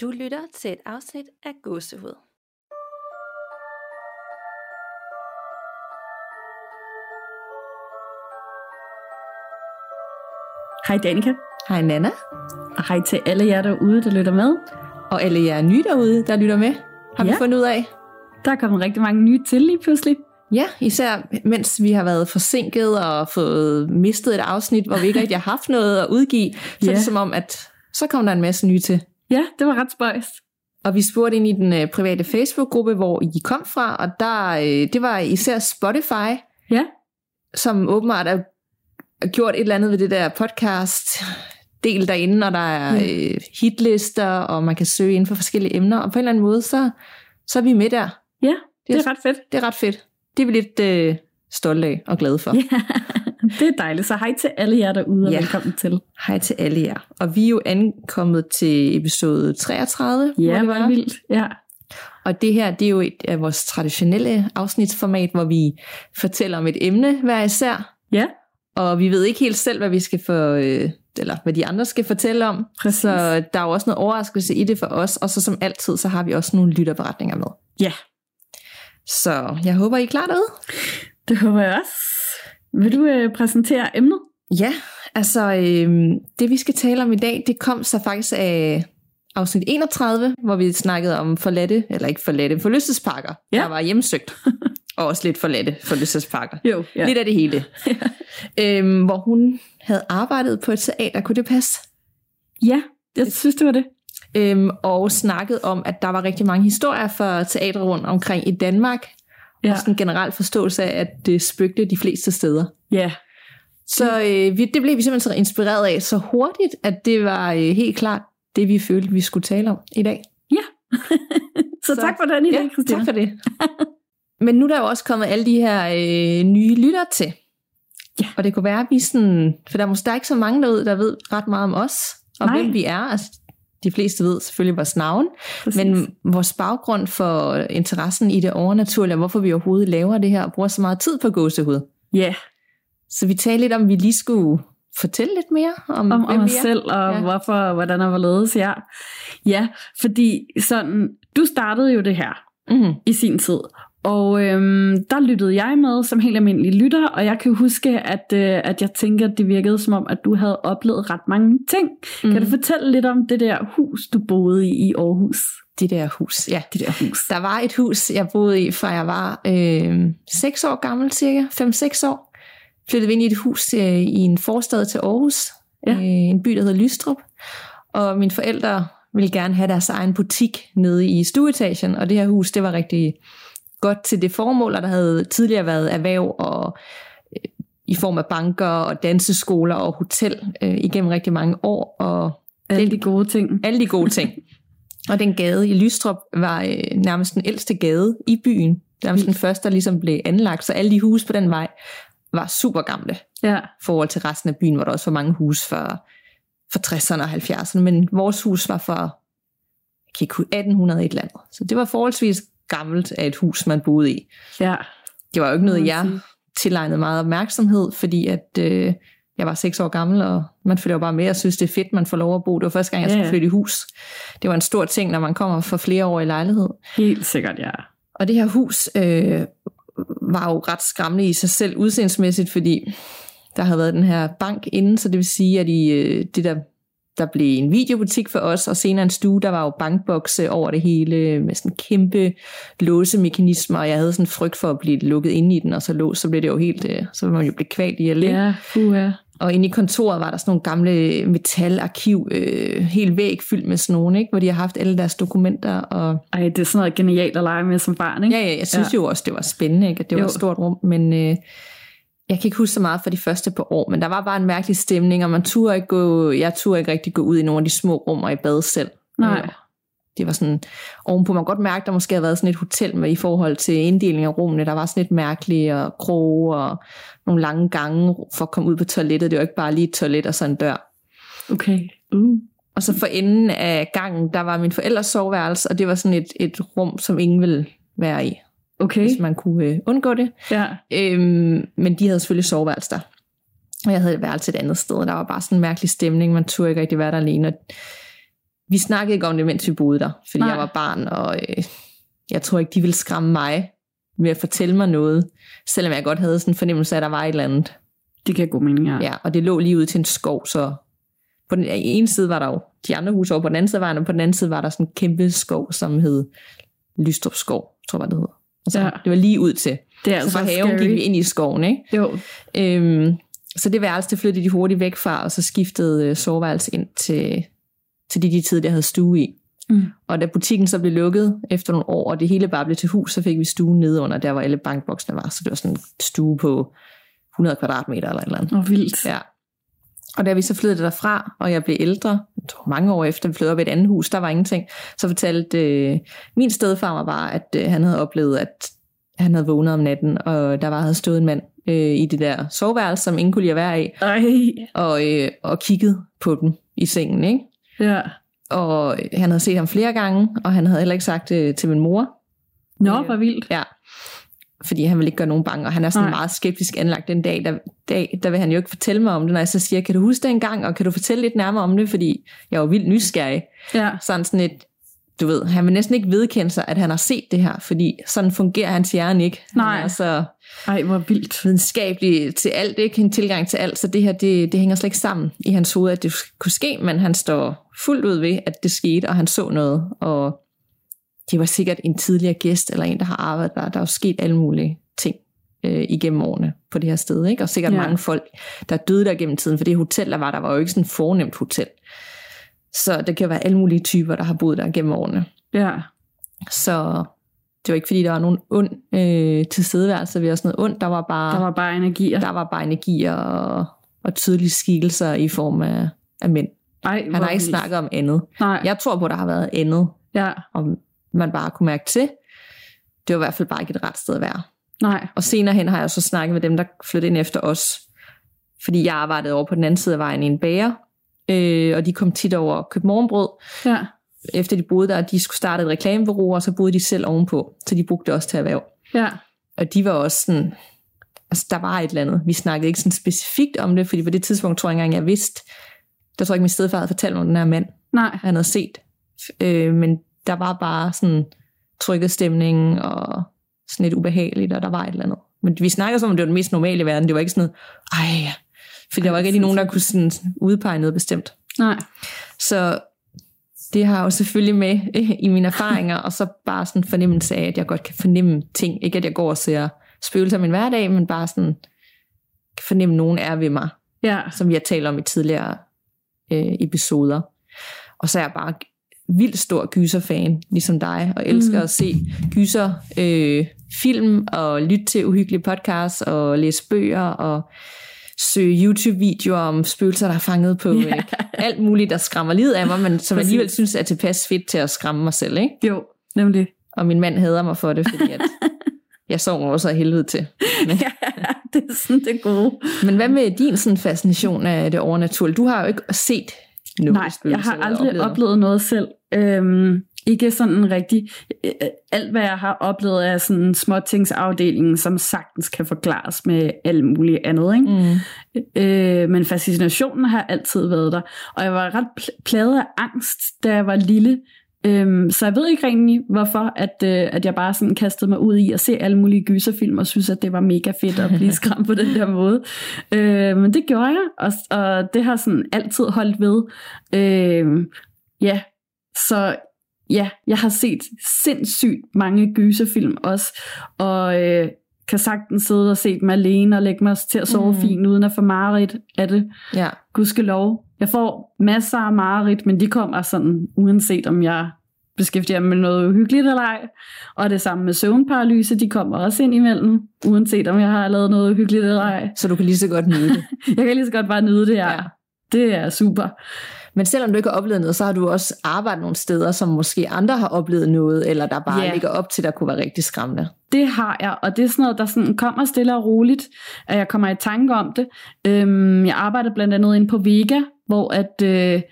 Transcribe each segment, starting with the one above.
Du lytter til et afsnit af Gåsehud. Hej Danika, Hej Nana, og hej til alle jer derude, der lytter med. og alle jer nye derude, der lytter med, har ja. vi fundet ud af. Der er kommet rigtig mange nye til lige pludselig. Ja, især mens vi har været forsinket og fået mistet et afsnit, hvor vi ikke rigtig har haft noget at udgive, så ja. er Ja. det som om, at så kom der en masse nye til. Ja, det var ret spøjst. Og vi spurgte ind i den øh, private Facebook-gruppe, hvor I kom fra, og der, øh, det var især Spotify, Ja, som åbenbart er er gjort et eller andet ved det der podcast del derinde, og der er Ja. øh, hitlister, og man kan søge inden for forskellige emner, og på en eller anden måde, så, så er vi med der. ja det er- er ret fedt. Det er ret fedt. Det er vi lidt øh, stolte af og glade for. Ja, det er dejligt. Så hej til alle jer derude, og Ja. velkommen til. Hej til alle jer. Og vi er jo ankommet til episode 33. Ja, det være. vildt. Ja. Og det her, det er jo et af vores traditionelle afsnitsformat, hvor vi fortæller om et emne hver især. Ja, Og vi ved ikke helt selv, hvad vi skal få, øh, eller hvad de andre skal fortælle om. Præcis. Så der er jo også noget overraskelse i det for os. Og så som altid, så har vi også nogle lytterberetninger med. ja, Så jeg håber, I er klar derude. det håber jeg også. Vil du øh, præsentere emnet? Ja, altså øh, det vi skal tale om i dag, det kom så faktisk af afsnit 31, hvor vi snakkede om forladte, eller ikke forladte, forlystelsesparker, Ja. der var hjemsøgt. og også lidt forladte forlystelsesparker. Jo, Ja. Lidt af det hele. øhm, hvor hun havde arbejdet på et teater, kunne det passe? Ja, jeg synes, det var det. Øhm, og snakket om, at der var rigtig mange historier for teatre rundt omkring i Danmark. Ja. Ja, Og sådan en generel forståelse af, at det spøgte de fleste steder. ja. Så øh, vi, det blev vi simpelthen så inspireret af så hurtigt, at det var øh, helt klart det, vi følte, vi skulle tale om i dag. Så, Så- tak for den i dag, Ja, Christina. tak for det. Men nu er der jo også kommet alle de her øh, nye lytter til. Ja. Og det kunne være, at vi sådan... For der er måske der er ikke så mange derude, der ved ret meget om os, og Nej. hvem vi er. Altså, de fleste ved selvfølgelig vores navn, Præcis. men vores baggrund for interessen i det overnaturlige, og hvorfor vi overhovedet laver det her, og bruger så meget tid på gåsehud. Ja, Så vi talte lidt om, at vi lige skulle fortælle lidt mere om, om, om os selv, og Ja. hvorfor, hvordan og hvorledes, ja. Ja, fordi sådan, du startede jo det her Mm-hmm. i sin tid, og øhm, der lyttede jeg med som helt almindelig lytter, og jeg kan huske, at, øh, at jeg tænker, at det virkede som om, at du havde oplevet ret mange ting. Mm. Kan du fortælle lidt om det der hus, du boede i i Aarhus? Det der hus, ja. Det der hus. Der var et hus, jeg boede i, fra jeg var øh, 6 år gammel, cirka 5-6 år. Flyttede vi ind i et hus øh, i en forstad til Aarhus, Ja. øh, en by, der hedder Lystrup. Og mine forældre ville gerne have deres egen butik nede i stueetagen, og det her hus, det var rigtig godt til det formål, og der havde tidligere været erhverv og øh, i form af banker og danseskoler og hotel øh, igennem rigtig mange år, og Alle de gode ting. alle de gode ting. Og den gade i Lystrup var øh, nærmest den ældste gade i byen. Nærmest den første, der ligesom blev anlagt. Så alle de huse på den vej var super gamle Ja, forhold til resten af byen, hvor der også var mange huse for, for 60'erne og 70'erne. Men vores hus var for jeg kan ikke, huske, 1800 et eller andet. Så det var forholdsvis gammelt af et hus, man boede i. ja. Det var jo ikke noget, jeg tilegnede meget opmærksomhed, fordi at øh, jeg var seks år gammel, og man følger jo bare med og synes, det er fedt, man får lov at bo. Det var første gang, jeg Ja, skulle flytte i hus. Det var en stor ting, når man kommer for flere år i lejlighed. Helt sikkert, ja. Og det her hus øh, var jo ret skræmmende i sig selv udseendsmæssigt, fordi der havde været den her bank inden, så det vil sige, at i øh, det der, der blev en videobutik for os, og senere en stue, der var jo bankbokse over det hele, med sådan kæmpe låsemekanismer, og jeg havde sådan frygt for at blive lukket inde i den, og så låst, så blev det jo helt, øh, så ville man jo blive kvalt i at Ja, puha. og inde i kontoret var der sådan nogle gamle metalarkiv, øh, helt væg fyldt med sådan nogle, ikke? hvor de har haft alle deres dokumenter. Og Ej, det er sådan noget genialt at lege med som barn, ikke? ja, ja, jeg synes Ja. jo også, det var spændende, ikke? at det var Jo. et stort rum, men øh, jeg kan ikke huske så meget for de første par år, men der var bare en mærkelig stemning, og man turde ikke gå, jeg turde ikke rigtig gå ud i nogle af de små rum og i bad selv. Nej. Øh, Det var sådan, ovenpå man godt mærke, der måske havde været sådan et hotel med i forhold til inddeling af rummene. Der var sådan lidt mærkeligt og kroge og nogle lange gange for at komme ud på toilettet. Det var ikke bare lige et toilet og så en dør. Okay. Uh. Og så for enden af gangen, der var min forældres soveværelse, og det var sådan et, et rum, som ingen ville være i, Okay. hvis man kunne øh, undgå det. Ja. Øhm, men de havde selvfølgelig soveværelse der. Og jeg havde et værelse et andet sted, og der var bare sådan en mærkelig stemning. Man turde ikke rigtig være der alene. Og vi snakkede ikke om det, mens vi boede der, fordi Nej. Jeg var barn, og øh, jeg tror ikke, de ville skræmme mig ved at fortælle mig noget, selvom jeg godt havde sådan en fornemmelse af, at der var et eller andet. Det kan god mening, ja. Ja, og det lå lige ud til en skov, så på den ene side var der jo de andre huse over på den anden side var og på den anden side var der sådan en kæmpe skov, som hed Lystrup Skov, tror jeg, det hedder. Altså, Ja. Det var lige ud til. Det er Så altså fra haven scary. gik vi ind i skoven, ikke? Jo, Øhm, så det værelse, det flyttede de hurtigt væk fra, og så skiftede øh, soveværelse ind til, til de, de tider, der havde stue i. Mm. Og da butikken så blev lukket efter nogle år, og det hele bare blev til hus, så fik vi stuen nede under, der hvor alle bankboksene var. Så det var sådan en stue på 100 kvadratmeter eller et eller andet. og vildt. Ja. Og da vi så flyttede derfra, og jeg blev ældre, jeg tror mange år efter, vi flyttede op i et andet hus, der var ingenting, så fortalte øh, min stedfar bare, at øh, han havde oplevet, at han havde vågnet om natten, og der var havde stået en mand øh, i det der soveværelse, som ingen kunne lide at være i, Ej, og, øh, og kigget på dem i sengen, ikke? ja. Og øh, han havde set ham flere gange, og han havde heller ikke sagt det til min mor, Nå, Øh, hvor vildt. Ja, fordi han vil ikke gøre nogen bange, og han er sådan Nej. Meget skeptisk anlagt den dag, der, dag, der vil han jo ikke fortælle mig om det, når jeg så siger, kan du huske det engang, og kan du fortælle lidt nærmere om det, fordi jeg er jo vildt nysgerrig. Ja, Sådan sådan et, du ved, han vil næsten ikke vedkende sig, at han har set det her, fordi sådan fungerer hans hjerne ikke. Nej. Han er så ej, hvor vildt. videnskabelig til alt, ikke en tilgang til alt, så det her, det, det hænger slet ikke sammen i hans hoved, at det kunne ske, men han står fuldt ud ved, at det skete, og han så noget, og det var sikkert en tidligere gæst, eller en, der har arbejdet der. Der er jo sket alle mulige ting øh, igennem årene på det her sted, ikke? og sikkert Ja. mange folk, der døde der gennem tiden, for det hotel, der var, der var jo ikke sådan et fornemt hotel. Så det kan være alle mulige typer, der har boet der gennem årene. Ja, Så det var ikke, fordi der var nogen ond øh, tilstedeværelse ved os noget ondt, der var bare der var bare energier. der var bare energier og, og tydelige skikkelser i form af, af mænd. Ej, Han har ikke vildt. snakket om andet. Nej, Jeg tror på, at der har været andet, ja, om man bare kunne mærke til. Det var i hvert fald bare ikke et ret sted at være. nej. Og senere hen har jeg så snakket med dem, der flyttede ind efter os. Fordi jeg arbejdede over på den anden side af vejen i en bager. Øh, og de kom tit over og købte morgenbrød. Ja, Efter de boede der, de skulle starte et reklamebureau, og så boede de selv ovenpå. Så de brugte det også til erhverv. ja, Og de var også sådan, altså der var et eller andet. Vi snakkede ikke sådan specifikt om det, fordi på det tidspunkt tror jeg engang, jeg vidste, der tror jeg ikke, min stedfar havde fortalt mig om den her mand, nej. han havde set. Øh, men der var bare sådan trykket stemning og sådan lidt ubehageligt, og der var et eller andet. Men vi snakkede som om, det var den mest normale i verden. Det var ikke sådan noget, ej, for der var ikke rigtig nogen, der kunne sådan udpege noget bestemt. Nej, Så det har jo selvfølgelig med i mine erfaringer, og så bare sådan fornemmelse af, at jeg godt kan fornemme ting. Ikke at jeg går og ser spøgelser i min hverdag, men bare sådan kan fornemme, at nogen er ved mig, ja, som vi har talt om i tidligere øh, episoder. Og så er jeg bare vildt stor gyserfan, ligesom dig, og elsker Mm. at se gyser øh, film, og lytte til uhyggelige podcasts, og læse bøger, og søge YouTube-videoer om spøgelser, der er fanget på Ja. ja. alt muligt, der skræmmer livet af mig, men som alligevel synes er tilpas fedt til at skræmme mig selv. Ikke? jo, nemlig. Og min mand hader mig for det, fordi at jeg sover også af helvede til. Men, Ja, det er sådan det gode. men hvad med din sådan fascination af det overnaturlige? Du har jo ikke set Nej, jeg har aldrig oplevet, noget. oplevet noget selv. Øhm, ikke sådan rigtig. øh, Alt, hvad jeg har oplevet, er sådan småtingsafdelingen, som sagtens kan forklares med alt muligt andet. Ikke? Mm. Øh, men fascinationen har altid været der. Og jeg var ret pl- plaget af angst, da jeg var lille. Øhm, så jeg ved ikke rigtig, hvorfor, at, øh, at jeg bare sådan kastede mig ud i at se alle mulige gyserfilm, og synes, at det var mega fedt at blive skræmt på den der måde. Øh, men det gjorde jeg, og, og det har sådan altid holdt ved. Øh, ja, så ja, jeg har set sindssygt mange gyserfilm også, og øh, kan sagtens sidde og se dem alene og lægge mig til at sove mm. Fint, uden at få mareridt af det. Ja. Gudskelov. Jeg får masser af mareridt, men de kommer sådan, uanset om jeg beskæftiger mig med noget uhyggeligt eller ej. Og det samme med søvnparalyse, de kommer også ind imellem, uanset om jeg har lavet noget uhyggeligt eller ej. Så du kan lige så godt nyde det. Jeg kan lige så godt bare nyde det her. Ja. Det er super. Men selvom du ikke har oplevet noget, så har du også arbejdet nogle steder, som måske andre har oplevet noget, eller der bare yeah. ligger op til, der kunne være rigtig skræmmende. Det har jeg, og det er sådan noget, der sådan kommer stille og roligt, at jeg kommer i tanke om det. Øhm, jeg arbejder blandt andet inde på Vega, hvor at, øh,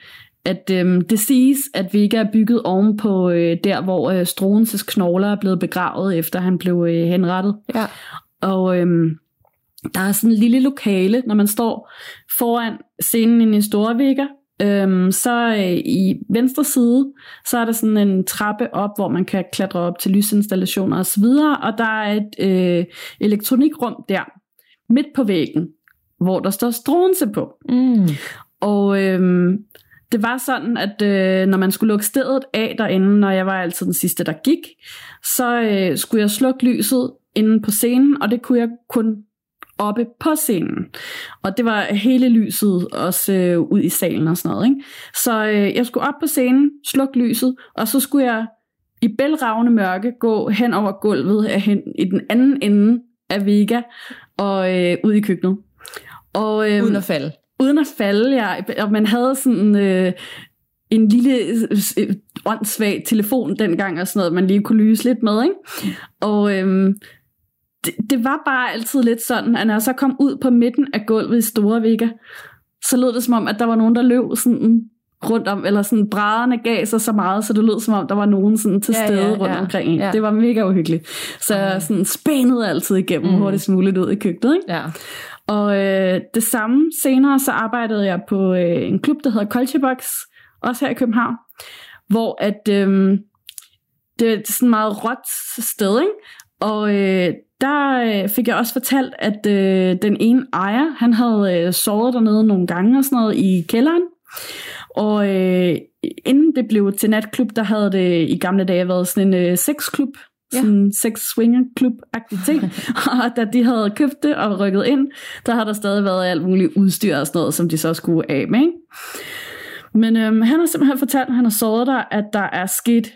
at øh, det siges, at Vega er bygget oven på øh, der, hvor øh, Struenses knogler er blevet begravet, efter han blev øh, henrettet. Ja. Og øhm, der er sådan en lille lokale, når man står foran scenen i Store Vega, øhm, så øh, i venstre side, så er der sådan en trappe op, hvor man kan klatre op til lysinstallationer osv., og der er et øh, elektronikrum der, midt på væggen, hvor der står Stronse på. Mm. Og øhm, det var sådan, at øh, når man skulle lukke stedet af derinde, når jeg var altid den sidste, der gik, så øh, skulle jeg slukke lyset inde på scenen, og det kunne jeg kun oppe på scenen. Og det var hele lyset også øh, ud i salen og sådan noget. Ikke? Så øh, jeg skulle op på scenen, slukke lyset, og så skulle jeg i bælragende mørke gå hen over gulvet af hen, i den anden ende af Vega og øh, ud i køkkenet. Og, øh, Uden at falde. uden at falde, ja. Og man havde sådan øh, en lille øh, åndssvag telefon dengang og sådan noget, man lige kunne lyse lidt med, ikke? Og øhm, det, det var bare altid lidt sådan, at når jeg så kom ud på midten af gulvet i Store Vega, så lød det som om, at der var nogen, der løb sådan rundt om, eller sådan brædderne gav sig så meget, så det lød som om, der var nogen sådan til Ja, stede ja, rundt ja. omkring. en. Ja. Det var mega uhyggeligt. Så jeg sådan spænede altid igennem Mm. hurtigst muligt ud i køkkenet. Ikke? Ja. Og øh, det samme senere, så arbejdede jeg på øh, en klub, der hedder Culture Box, også her i København, hvor at, øh, det er sådan et meget råt sted, ikke? og øh, der øh, fik jeg også fortalt, at øh, den ene ejer, han havde øh, sovet dernede nogle gange og sådan noget i kælderen, og øh, inden det blev til natklub, der havde det i gamle dage været sådan en øh, sexklub, Ja. sådan en sex swinger klub agtig ting. og da de havde købt det og rykket ind, der har der stadig været alt muligt udstyr og sådan noget, som de så skulle af med. Ikke? Men øhm, han har simpelthen fortalt, at han har sovet der, at der er sket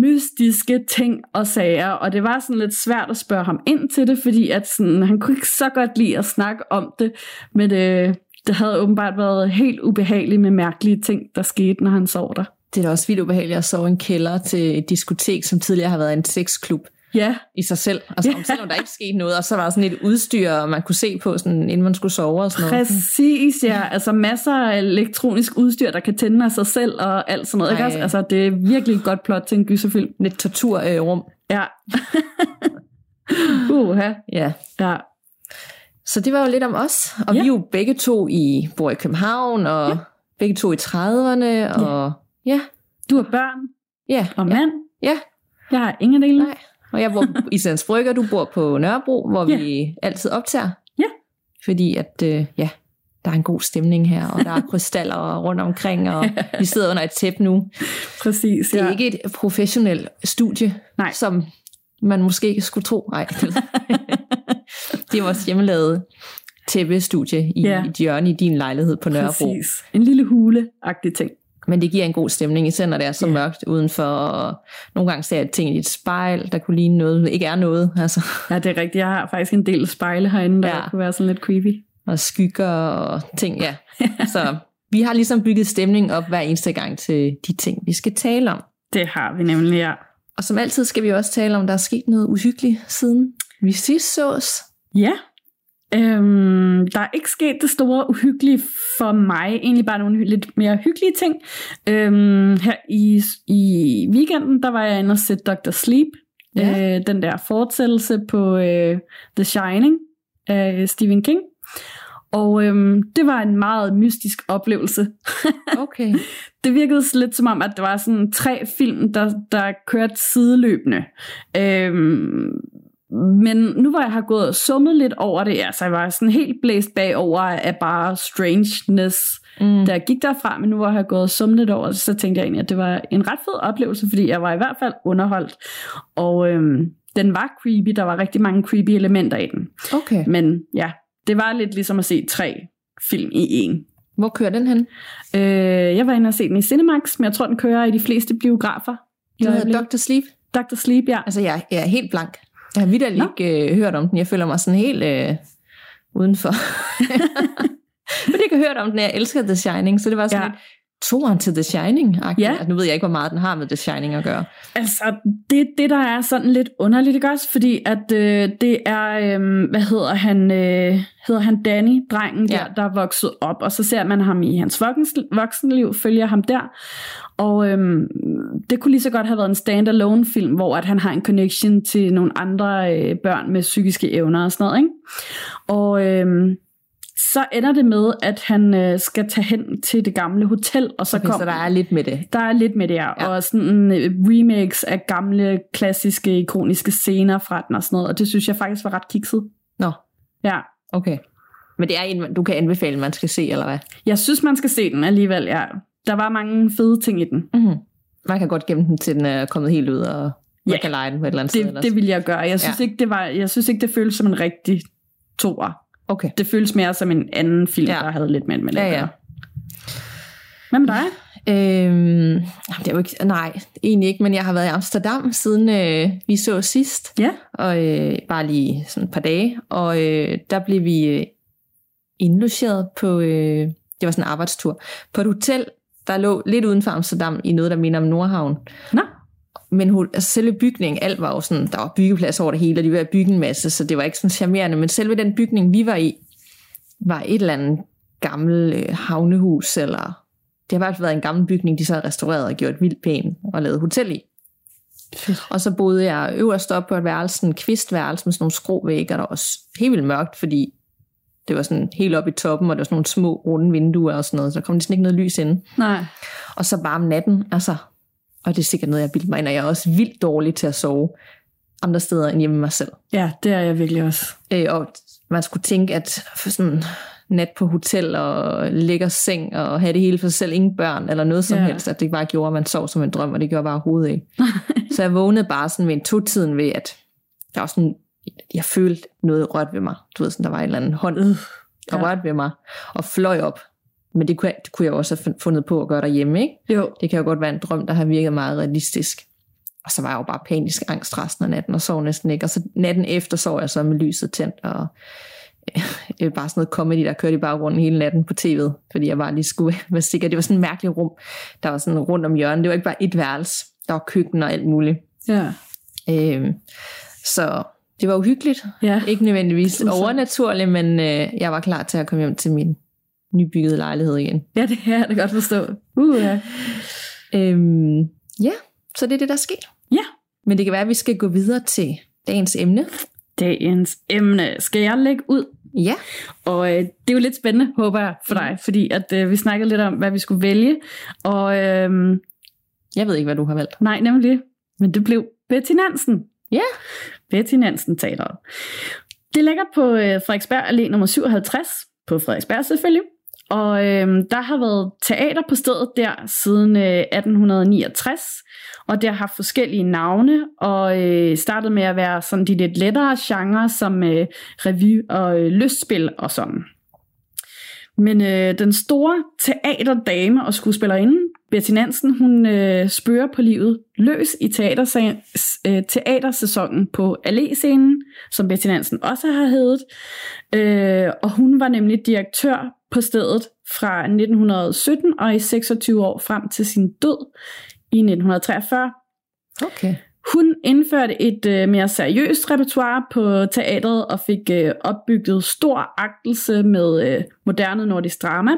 mystiske ting og sager, og det var sådan lidt svært at spørge ham ind til det, fordi at sådan, han kunne ikke så godt lide at snakke om det, men det, det havde åbenbart været helt ubehageligt med mærkelige ting, der skete, når han sov der. Det er da også vildt ubehageligt at sove i en kælder til et diskotek, som tidligere har været en sexklub Ja, i sig selv. Altså, om selvom der ikke skete noget, og så var der sådan et udstyr, man kunne se på, sådan, inden man skulle sove og sådan noget. Præcis, ja. Altså masser af elektronisk udstyr, der kan tænde af sig selv og alt sådan noget. Ikke? Altså, det er virkelig et godt plot til en gyserfilm. Et torturrum. Ja. Uha. Ja. Ja. Så det var jo lidt om os, og Ja. vi er jo begge to i, bor i København, og ja. begge to i 30'erne, og ja, Du har børn ja, og ja, mand. ja, Jeg har ingen delene. nej. Og jeg bor i Sands Brygger, du bor på Nørrebro, hvor Ja. vi altid optager. Ja. Fordi at, øh, ja, der er en god stemning her, og der er krystaller rundt omkring, og vi sidder under et tæppe nu. Præcis, Det er ja. ikke et professionelt studie, Nej. som man måske skulle tro. Nej, det, er vores hjemmelavede tæppestudie i, Ja. et hjørne i din lejlighed på Nørrebro. Præcis. En lille hule-agtig ting. Men det giver en god stemning, især når det er så Ja. mørkt udenfor, og nogle gange ser jeg ting i et spejl, der kunne ligne noget, ikke er noget, altså, Ja, det er rigtigt. Jeg har faktisk en del spejle herinde, der ja. kunne være sådan lidt creepy. og skygger og ting, ja. Så vi har ligesom bygget stemning op hver eneste gang til de ting, vi skal tale om. Det har vi nemlig, ja. Og som altid skal vi også tale om, der er sket noget uhyggeligt siden vi sidst sås. Ja. Øhm, der er ikke sket det store uhyggelige for mig. Egentlig bare nogle lidt mere hyggelige ting. Øhm, her i, i weekenden, der var jeg inde og sætte Dr. Sleep. Ja. Øh, den der fortsættelse på øh, The Shining af Stephen King. Og øhm, det var en meget mystisk oplevelse. Okay. Det virkede lidt som om, at der var sådan tre film, der, der kørte sideløbende. Øhm, men nu hvor jeg har gået og summet lidt over det, altså jeg var sådan helt blæst bagover af bare strangeness, Mm. da jeg gik derfra, men nu hvor jeg har gået og summet lidt over det, så tænkte jeg egentlig, at det var en ret fed oplevelse, fordi jeg var i hvert fald underholdt. Og øhm, den var creepy, der var rigtig mange creepy elementer i den. Okay. Men ja, det var lidt ligesom at se tre film i en. Hvor kører den hen? Øh, jeg var inde og se den i Cinemax, men jeg tror, den kører i de fleste biografer. i Den hedder. Dr. Sleep. Dr. Sleep, ja. Altså, jeg, jeg er helt blank. Jeg har Nå. ikke øh, hørt om den. Jeg føler mig sådan helt øh, udenfor. Men jeg har hørt om den, jeg elsker The Shining, så det var sådan ja. lidt toren til The Shining. Ja. Altså, nu ved jeg ikke, hvor meget den har med The Shining at gøre. Altså, det det, der er sådan lidt underligt, ikke også? Fordi at øh, det er, øh, hvad hedder han, øh, hedder han Danny, drengen der, Ja. der er vokset op, og så ser man ham i hans voksen, voksenliv, følger ham der. Og øhm, det kunne lige så godt have været en standalone film, hvor at han har en connection til nogle andre øh, børn med psykiske evner og sådan noget, ikke? Og øhm, så ender det med, at han øh, skal tage hen til det gamle hotel, og så Okay, kommer så der er lidt med det. der er lidt med det Ja. ja. og sådan øh, remix af gamle, klassiske, ikoniske scener fra den og sådan noget, og det synes jeg faktisk var ret kikset. Nå, Ja, okay. Men det er en, du kan anbefale, man skal se, eller hvad? jeg synes, man skal se den alligevel, ja. Der var mange fede ting i den. Mm-hmm. Man kan godt gemme den, til den er kommet helt ud, og man Ja. kan lege den på et eller andet sted. Det, ellers. det ville jeg gøre. Jeg synes, Ja. ja. ikke, det var, jeg synes ikke, det føles som en rigtig toer. Okay. Det føles mere som en anden film, Ja. der havde lidt med med det Ja, ja. gøre. Hvad med dig? Øhm, det er jo ikke, nej, egentlig ikke, men jeg har været i Amsterdam siden øh, vi så sidst, Ja. og øh, bare lige sådan et par dage, og øh, der blev vi øh, indlogeret på, øh, det var sådan en arbejdstur, på et hotel, der lå lidt uden for Amsterdam i noget, der minder om Nordhavn. Nå, Men hu- altså selve bygningen, alt var jo sådan, der var byggeplads over det hele, og de var ved at bygge en masse, så det var ikke sådan charmerende, men selve den bygning, vi var i, var et eller andet gammelt øh, havnehus, eller det har i hvert fald været en gammel bygning, de så har restaureret og gjort vildt pæn og lavet hotel i. Fedt. Og så boede jeg øverst op på et værelse, sådan en kvistværelse med sådan nogle skrovægge, og der var også helt vildt mørkt, fordi det var sådan helt oppe i toppen, og der var sådan nogle små runde vinduer og sådan noget, så der kom næsten ikke noget lys ind. nej. Og så bare om natten, altså, og det er sikkert noget, jeg bilder mig ind, og jeg er også vildt dårlig til at sove andre steder end hjemme med mig selv. Ja, det er jeg virkelig også. Øh, og man skulle tænke, at for sådan nat på hotel og lækker seng og have det hele for sig selv, ingen børn eller noget som Ja. helst, at det bare gjorde, at man sov som en drøm, og det gjorde bare hovedet ikke. så jeg vågnede bare sådan ved en to-tiden ved, at der var sådan, jeg følte noget rørt ved mig. Du ved, sådan, der var en eller anden hånd, øh, og Ja. rørt ved mig, og fløj op. Men det kunne, jeg, det kunne jeg også have fundet på at gøre derhjemme, ikke? Jo, Det kan jo godt være en drøm, der har virket meget realistisk. Og så var jeg jo bare panisk angst resten af natten, og sov næsten ikke. Og så natten efter sov jeg så med lyset tændt, og øh, bare sådan noget comedy, der kørte i baggrunden hele natten på tv'et, fordi jeg bare lige skulle være sikker. Det var sådan et mærkeligt rum, der var sådan rundt om hjørnet. Det var ikke bare et værelse. Der var køkken og alt muligt. ja. Øh, så det var uhyggeligt. Ja, Ikke nødvendigvis overnaturligt, men øh, jeg var klar til at komme hjem til min nybyggede lejlighed igen. ja det kan jeg da godt forstå. Uh, ja. Øhm, ja, så det er det, der sker. ja, Men det kan være, at vi skal gå videre til dagens emne. dagens emne skal jeg lægge ud. Ja. Og øh, det er jo lidt spændende, håber jeg, for dig, fordi at øh, vi snakkede lidt om, hvad vi skulle vælge. Og øh, Jeg ved ikke, hvad du har valgt. nej, nemlig, men det blev Betty Nansen. Ja. Betty Nansen taler. Det ligger på øh, Frederiksberg Allé nummer 57, på Frederiksberg selvfølgelig. Og øhm, der har været teater på stedet der siden øh, 1869, og det har haft forskellige navne, og øh, startede med at være sådan de lidt lettere genrer, som øh, revy og øh, lystspil og sådan. Men øh, den store teaterdame og skuespillerinde, Betty Nansen, hun øh, spørger på livet løs i teatersa- øh, teatersæsonen på Allé-scenen, som Betty Nansen også har heddet. Øh, og hun var nemlig direktør på stedet fra 1917 og i 26 år frem til sin død i 1943. Okay. Hun indførte et øh, mere seriøst repertoire på teatret og fik øh, opbygget stor agtelse med øh, moderne nordisk drama.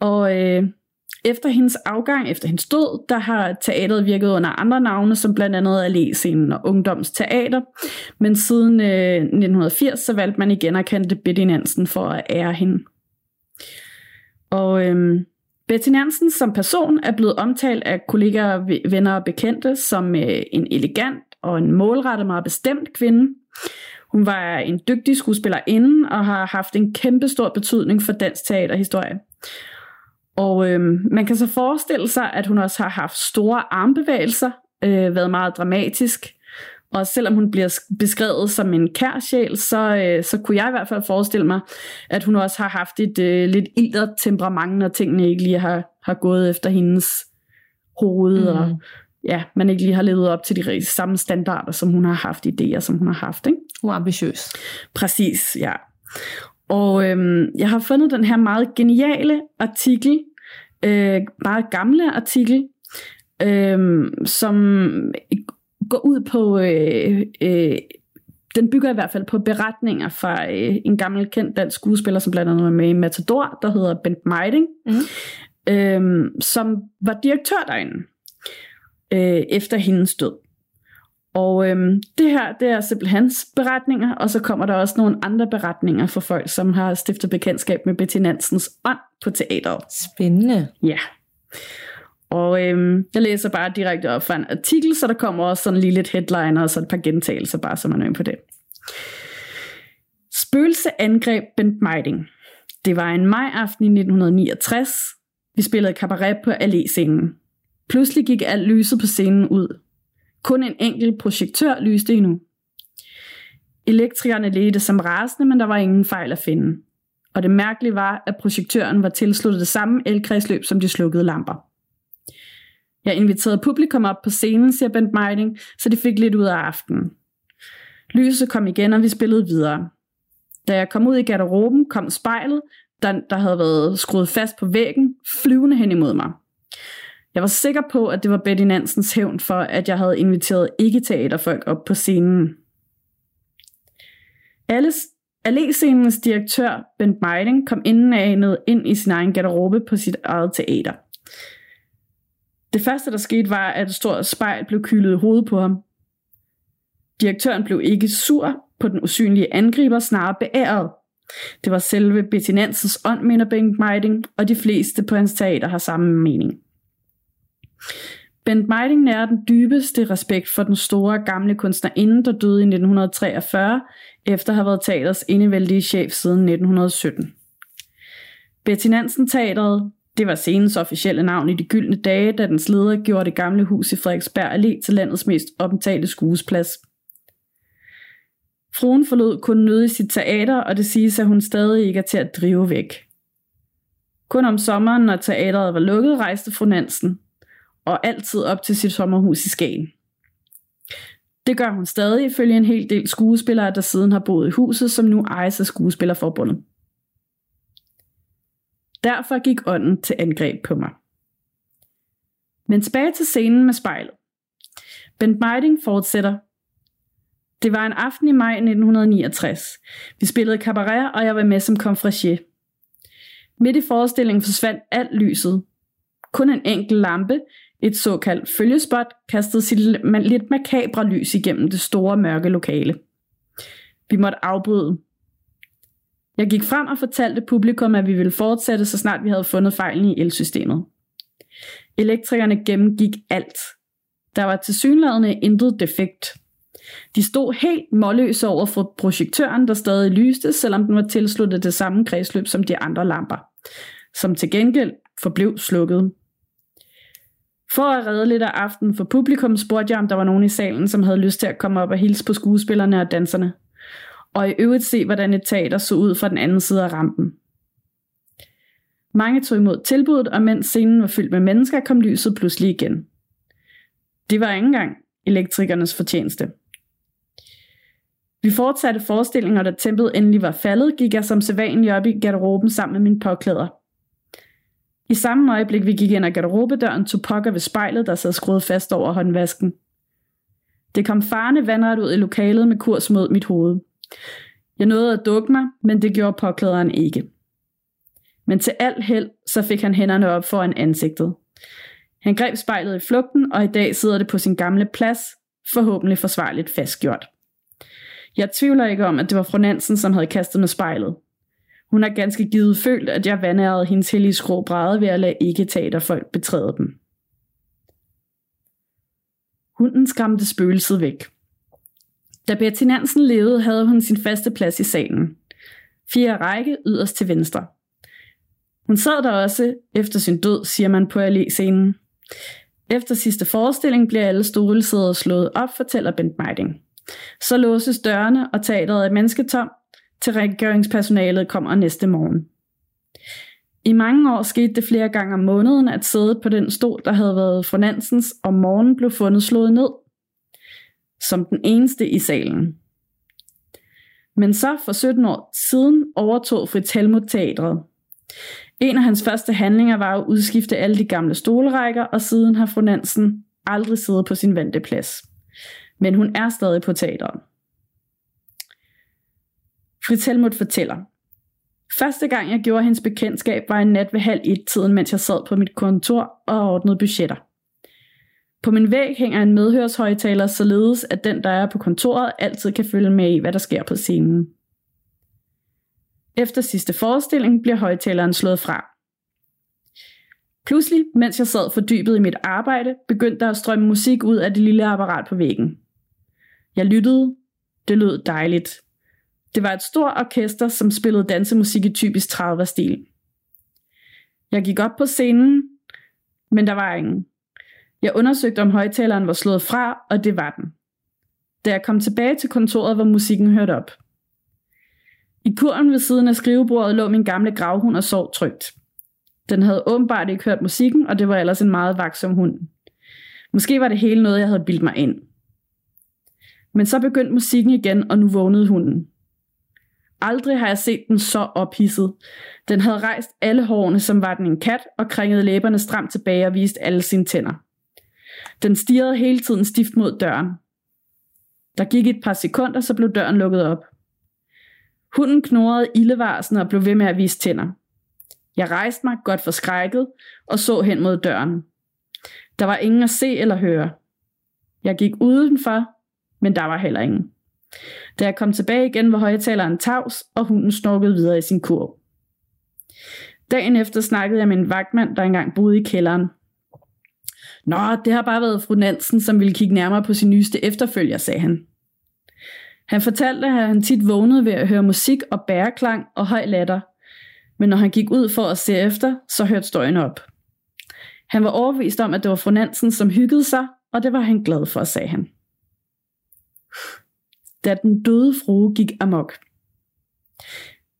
Og øh, efter hendes afgang, efter hendes død, der har teatret virket under andre navne, som blandt andet Allé-scenen og Ungdomsteater. Men siden øh, 1980, så valgte man igen at kende Betty Nansen for at ære hende. Og øh, Betty Nansen som person er blevet omtalt af kollegaer, venner og bekendte som øh, en elegant og en målrettet meget bestemt kvinde. Hun var en dygtig skuespillerinde og har haft en kæmpe stor betydning for dansk teaterhistorie. Og øh, man kan så forestille sig, at hun også har haft store armbevægelser, øh, været meget dramatisk. Og selvom hun bliver sk- beskrevet som en kær sjæl, så, øh, så kunne jeg i hvert fald forestille mig, at hun også har haft et øh, lidt ildret temperament, når tingene ikke lige har, har gået efter hendes hoved, mm. og ja, man ikke lige har levet op til de samme standarder, som hun har haft, idéer, som hun har haft. Ikke? Hun er ambitiøs. Præcis, ja. Og øhm, jeg har fundet den her meget geniale artikel, øh, meget gamle artikel, øh, som går ud på, øh, øh, den bygger i hvert fald på beretninger fra øh, en gammel kendt dansk skuespiller, som blandt andet er med i Matador, der hedder Bent Meiding, Mhm. øh, som var direktør derinde øh, efter hendes død. Og øhm, det her, det er simpelthen hans beretninger, og så kommer der også nogle andre beretninger fra folk, som har stiftet bekendtskab med Betty Nansens ånd på teateret. Spændende. Ja. Og øhm, jeg læser bare direkte op fra en artikel, så der kommer også sådan lige lidt headliner og så et par gentagelser, bare så man er på det. Spøgelse angreb Bent Meiding. Det var en majaften i 1969. Vi spillede cabaret på allé-scenen. Pludselig gik alt lyset på scenen ud. Kun en enkelt projektør lyste endnu. Elektrikerne ledte som rasende, men der var ingen fejl at finde. Og det mærkelige var, at projektøren var tilsluttet det samme elkredsløb som de slukkede lamper. Jeg inviterede publikum op på scenen, siger Bent Meiding, så de fik lidt ud af aftenen. Lyset kom igen, og vi spillede videre. Da jeg kom ud i garderoben, kom spejlet, der, der havde været skruet fast på væggen, flyvende hen imod mig. Jeg var sikker på, at det var Betty Nansens hævn for, at jeg havde inviteret ikke-teaterfolk op på scenen. Alles, Allé-scenens direktør, Bent Meiding, kom inden ind i sin egen garderobe på sit eget teater. Det første, der skete, var, at et stort spejl blev kylet i hovedet på ham. Direktøren blev ikke sur på den usynlige angriber, snarere beæret. Det var selve Betty Nansens ånd, mener Bengt Meiding, og de fleste på hans teater har samme mening. Bent Meiding nærer den dybeste respekt for den store gamle kunstnerinde, der døde i 1943, efter at have været teaters indevældige chef siden 1917. Betty Nansen Teateret, det var scenens officielle navn i de gyldne dage, da dens leder gjorde det gamle hus i Frederiksberg Allé til landets mest omtalte skuesplads. Fruen forlod kun nød i sit teater, og det siges, at hun stadig ikke er til at drive væk. Kun om sommeren, når teateret var lukket, rejste fru Nansen, og altid op til sit sommerhus i Skagen. Det gør hun stadig ifølge en hel del skuespillere, der siden har boet i huset, som nu ejes af Skuespillerforbundet. Derfor gik ånden til angreb på mig. Men tilbage til scenen med spejlet. Bent Meiding fortsætter. Det var en aften i maj 1969. Vi spillede cabaret, og jeg var med som konfrachier. Midt i forestillingen forsvandt alt lyset. Kun en enkelt lampe, et såkaldt følgespot, kastede sit lidt makabre lys igennem det store mørke lokale. Vi måtte afbryde. Jeg gik frem og fortalte publikum, at vi ville fortsætte, så snart vi havde fundet fejlen i elsystemet. Elektrikerne gennemgik alt. Der var tilsyneladende intet defekt. De stod helt målløse over for projektøren, der stadig lyste, selvom den var tilsluttet det samme kredsløb som de andre lamper, som til gengæld forblev slukket. For at redde lidt af aftenen for publikum, spurgte jeg, om der var nogen i salen, som havde lyst til at komme op og hilse på skuespillerne og danserne og i øvrigt se, hvordan et teater så ud fra den anden side af rampen. Mange tog imod tilbuddet, og mens scenen var fyldt med mennesker, kom lyset pludselig igen. Det var ikke engang elektrikernes fortjeneste. Vi fortsatte forestillingen, og da tempet endelig var faldet, gik jeg som sædvanlig op i garderoben sammen med min påklæder. I samme øjeblik, vi gik ind ad garderobedøren, tog pokker ved spejlet, der sad skruet fast over håndvasken. Det kom farne vandret ud i lokalet med kurs mod mit hoved. Jeg nåede at dukke mig, men det gjorde påklæderen ikke. Men til alt held, så fik han hænderne op foran ansigtet. Han greb spejlet i flugten, og i dag sidder det på sin gamle plads, forhåbentlig forsvarligt fastgjort. Jeg tvivler ikke om, at det var fru Nansen, som havde kastet med spejlet. Hun har ganske givet følt, at jeg vandærede hendes hellige skrå bræde ved at lade ikke teaterfolk betræde dem. Hunden skræmte spøgelset væk. Da Betty Nansen levede, havde hun sin faste plads i salen. Fire række yderst til venstre. Hun sad der også efter sin død, siger man på allé-scenen. Efter sidste forestilling bliver alle stolesæder slået op, fortæller Bent Meiding. Så låses dørene, og teateret er mennesketom, til rengøringspersonalet kommer næste morgen. I mange år skete det flere gange om måneden, at sædet på den stol, der havde været for Nansens om morgenen, blev fundet slået ned – som den eneste i salen. Men så for 17 år siden overtog Fritz Helmut teatret. En af hans første handlinger var at udskifte alle de gamle stolrækker, og siden har fru Nansen aldrig siddet på sin vante plads. Men hun er stadig på teatret. Fritz Helmut fortæller. Første gang jeg gjorde hendes bekendtskab var en nat ved halv et tiden, mens jeg sad på mit kontor og ordnede budgetter. På min væg hænger en medhørshøjtaler, således at den, der er på kontoret, altid kan følge med i, hvad der sker på scenen. Efter sidste forestilling bliver højtaleren slået fra. Pludselig, mens jeg sad fordybet i mit arbejde, begyndte der at strømme musik ud af det lille apparat på væggen. Jeg lyttede. Det lød dejligt. Det var et stort orkester, som spillede dansemusik i typisk 30'er-stil. Jeg gik op på scenen, men der var ingen. Jeg undersøgte, om højtaleren var slået fra, og det var den. Da jeg kom tilbage til kontoret, var musikken hørt op. I kurven ved siden af skrivebordet lå min gamle gravhund og sov trygt. Den havde åbenbart ikke hørt musikken, og det var ellers en meget vaksom hund. Måske var det hele noget, jeg havde bildt mig ind. Men så begyndte musikken igen, og nu vågnede hunden. Aldrig har jeg set den så ophidset. Den havde rejst alle hårene, som var den en kat, og kringede læberne stramt tilbage og viste alle sine tænder. Den stirrede hele tiden stift mod døren. Der gik et par sekunder, så blev døren lukket op. Hunden knurrede ildevarsen og blev ved med at vise tænder. Jeg rejste mig godt forskrækket og så hen mod døren. Der var ingen at se eller høre. Jeg gik udenfor, men der var heller ingen. Da jeg kom tilbage igen, var højtaleren tavs, og hunden snorkede videre i sin kurv. Dagen efter snakkede jeg med en vagtmand, der engang boede i kælderen. Nå, det har bare været fru Nansen, som ville kigge nærmere på sin nyeste efterfølger, sagde han. Han fortalte, at han tit vågnede ved at høre musik og bæreklang og høj latter. Men når han gik ud for at se efter, så hørte støjen op. Han var overbevist om, at det var fru Nansen, som hyggede sig, og det var han glad for, sagde han. Da den døde frue gik amok.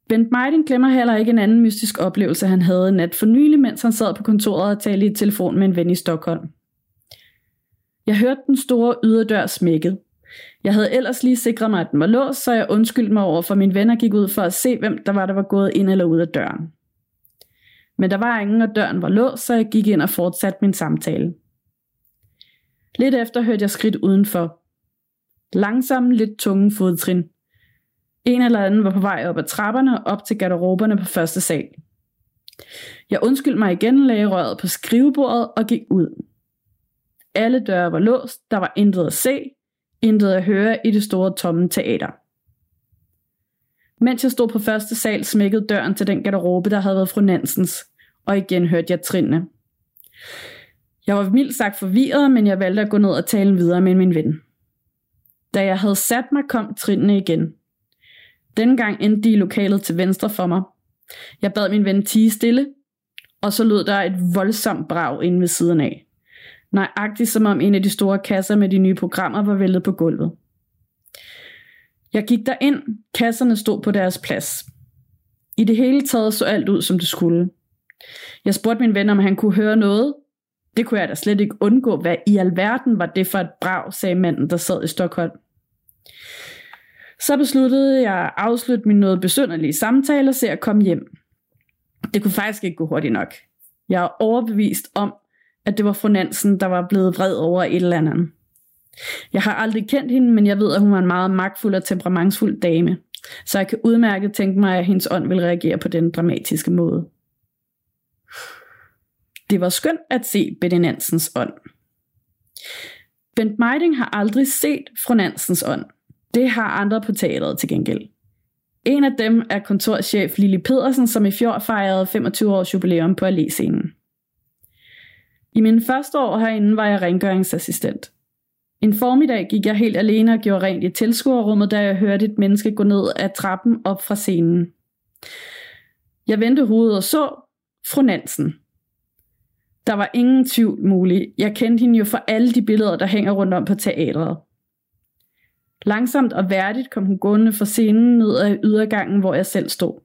Bent Meiding glemmer heller ikke en anden mystisk oplevelse, han havde en nat for nylig, mens han sad på kontoret og talte i telefon med en ven i Stockholm. Jeg hørte den store yderdør smækket. Jeg havde ellers lige sikret mig, at den var låst, så jeg undskyldte mig over for min venner gik ud for at se, hvem der var, der var gået ind eller ud af døren. Men der var ingen, og døren var låst, så jeg gik ind og fortsatte min samtale. Lidt efter hørte jeg skridt udenfor. Langsomme, lidt tunge fodtrin. En eller anden var på vej op ad trapperne op til garderoberne på første sal. Jeg undskyldte mig igen, lagde røret på skrivebordet og gik ud. Alle døre var låst, der var intet at se, intet at høre i det store tomme teater. Mens jeg stod på første sal, smækkede døren til den garderobe, der havde været fru Nansens, og igen hørte jeg trinene. Jeg var mildt sagt forvirret, men jeg valgte at gå ned og tale videre med min ven. Da jeg havde sat mig, kom trinene igen. Dengang gang endte de i lokalet til venstre for mig. Jeg bad min ven tige stille, og så lød der et voldsomt brag inde ved siden af. Nøjagtigt som om en af de store kasser med de nye programmer var væltet på gulvet. Jeg gik ind. kasserne stod på deres plads. I det hele taget så alt ud, som det skulle. Jeg spurgte min ven, om han kunne høre noget. Det kunne jeg da slet ikke undgå. Hvad i alverden var det for et brag, sagde manden, der sad i Stockholm. Så besluttede jeg at afslutte min noget besynderlige samtale og se at komme hjem. Det kunne faktisk ikke gå hurtigt nok. Jeg er overbevist om, at det var fru Nansen, der var blevet vred over et eller andet. Jeg har aldrig kendt hende, men jeg ved, at hun var en meget magtfuld og temperamentsfuld dame. Så jeg kan udmærket tænke mig, at hendes ånd vil reagere på den dramatiske måde. Det var skønt at se Betty Nansens ånd. Bent Meiding har aldrig set fru Nansens ånd. Det har andre på teateret til gengæld. En af dem er kontorchef Lili Pedersen, som i fjor fejrede 25 års jubilæum på Allé-scenen. I mine første år herinde var jeg rengøringsassistent. En formiddag gik jeg helt alene og gjorde rent i tilskuerrummet, da jeg hørte et menneske gå ned ad trappen op fra scenen. Jeg vendte hovedet og så fru Nansen. Der var ingen tvivl mulig. Jeg kendte hende jo fra alle de billeder, der hænger rundt om på teatret. Langsomt og værdigt kom hun gående fra scenen ned ad ydergangen, hvor jeg selv stod.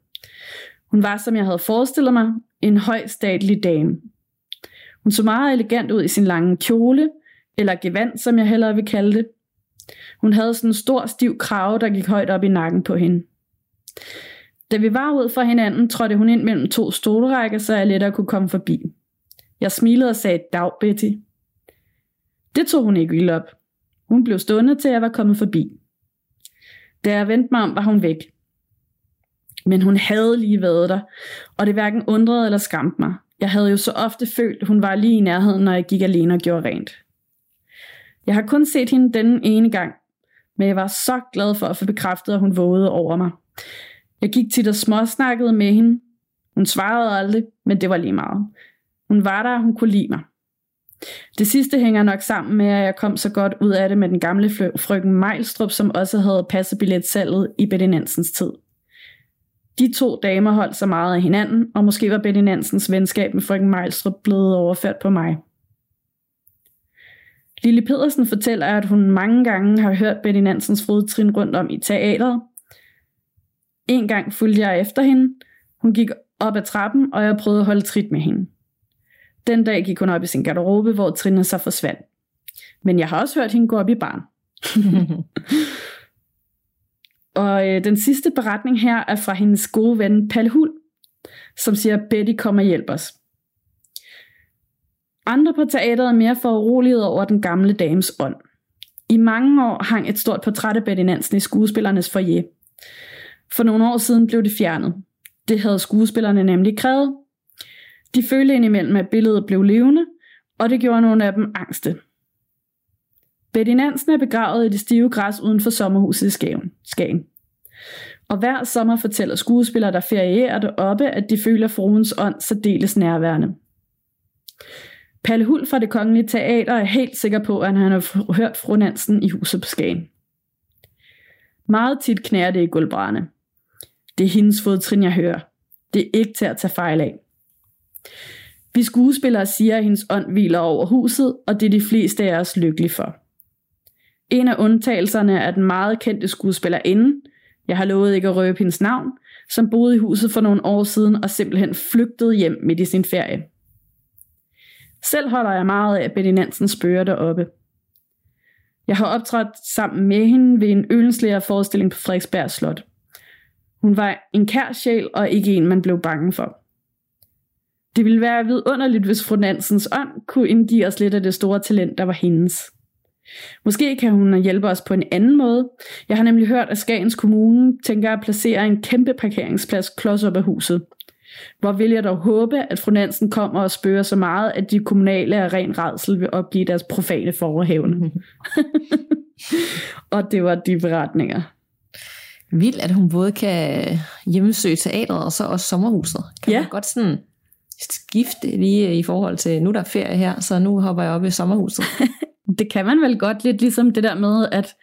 Hun var, som jeg havde forestillet mig, en høj statlig dame. Hun så meget elegant ud i sin lange kjole, eller gevand, som jeg hellere vil kalde det. Hun havde sådan en stor, stiv krave, der gik højt op i nakken på hende. Da vi var ud fra hinanden, trådte hun ind mellem to stolrækker, så jeg lettere kunne komme forbi. Jeg smilede og sagde, dag Betty. Det tog hun ikke vildt op. Hun blev stående til jeg var kommet forbi. Da jeg vendte mig om, var hun væk. Men hun havde lige været der, og det hverken undrede eller skræmte mig. Jeg havde jo så ofte følt, at hun var lige i nærheden, når jeg gik alene og gjorde rent. Jeg har kun set hende denne ene gang, men jeg var så glad for at få bekræftet, at hun vågede over mig. Jeg gik tit og småsnakkede med hende. Hun svarede aldrig, men det var lige meget. Hun var der, og hun kunne lide mig. Det sidste hænger nok sammen med, at jeg kom så godt ud af det med den gamle frøken Mejlstrup, som også havde passet billetsalget i Betty Nansens tid. De to damer holdt så meget af hinanden, og måske var Betty Nansens venskab med frøken Mejlstrup blevet overført på mig. Lille Pedersen fortæller, at hun mange gange har hørt Betty Nansens fodtrin rundt om i teateret. En gang fulgte jeg efter hende. Hun gik op ad trappen, og jeg prøvede at holde trit med hende. Den dag gik hun op i sin garderobe, hvor trinene så forsvandt. Men jeg har også hørt hende gå op i barn. og øh, den sidste beretning her er fra hendes gode ven Palle Hul, som siger, Betty kommer og hjælper os. Andre på teateret er mere foruroliget over den gamle dames ånd. I mange år hang et stort portræt af Betty Nansen i skuespillernes foyer. For nogle år siden blev det fjernet. Det havde skuespillerne nemlig krævet. De følte indimellem, at billedet blev levende, og det gjorde nogle af dem angste. Betty Nansen er begravet i det stive græs uden for sommerhuset i Skagen. Og hver sommer fortæller skuespillere, der ferierer deroppe, at de føler fruens ånd særdeles nærværende. Palle Hul fra det Kongelige Teater er helt sikker på, at han har hørt fru Nansen i huset på Skagen. Meget tit knærer det i gulvbrænderne. Det er hendes fodtrin, jeg hører. Det er ikke til at tage fejl af. Vi skuespillere siger, at hendes ånd hviler over huset, og det er de fleste af os lykkelige for. En af undtagelserne er den meget kendte skuespillerinde, jeg har lovet ikke at røbe hendes navn, som boede i huset for nogle år siden og simpelthen flygtede hjem midt i sin ferie. Selv holder jeg meget af Betty Nansen spørger deroppe. Jeg har optrådt sammen med hende ved en ølenslæger forestilling på Frederiksberg Slot. Hun var en kær sjæl og ikke en, man blev bange for. Det ville være vidunderligt, hvis fru Nansens ånd kunne indgive os lidt af det store talent, der var hendes. Måske kan hun hjælpe os på en anden måde. Jeg har nemlig hørt, at Skagens Kommune tænker at placere en kæmpe parkeringsplads klods op af huset. Hvor vil jeg dog håbe, at fru Nansen kommer og spørger så meget, at de kommunale af ren redsel vil opgive deres profane forhævne. og det var de beretninger. Vildt, at hun både kan hjemmesøge teatret og så også sommerhuset. Kan Ja. man godt sådan skifte lige i forhold til, nu er der ferie her, så nu hopper jeg op i sommerhuset. Det kan man vel godt lidt ligesom det der med, at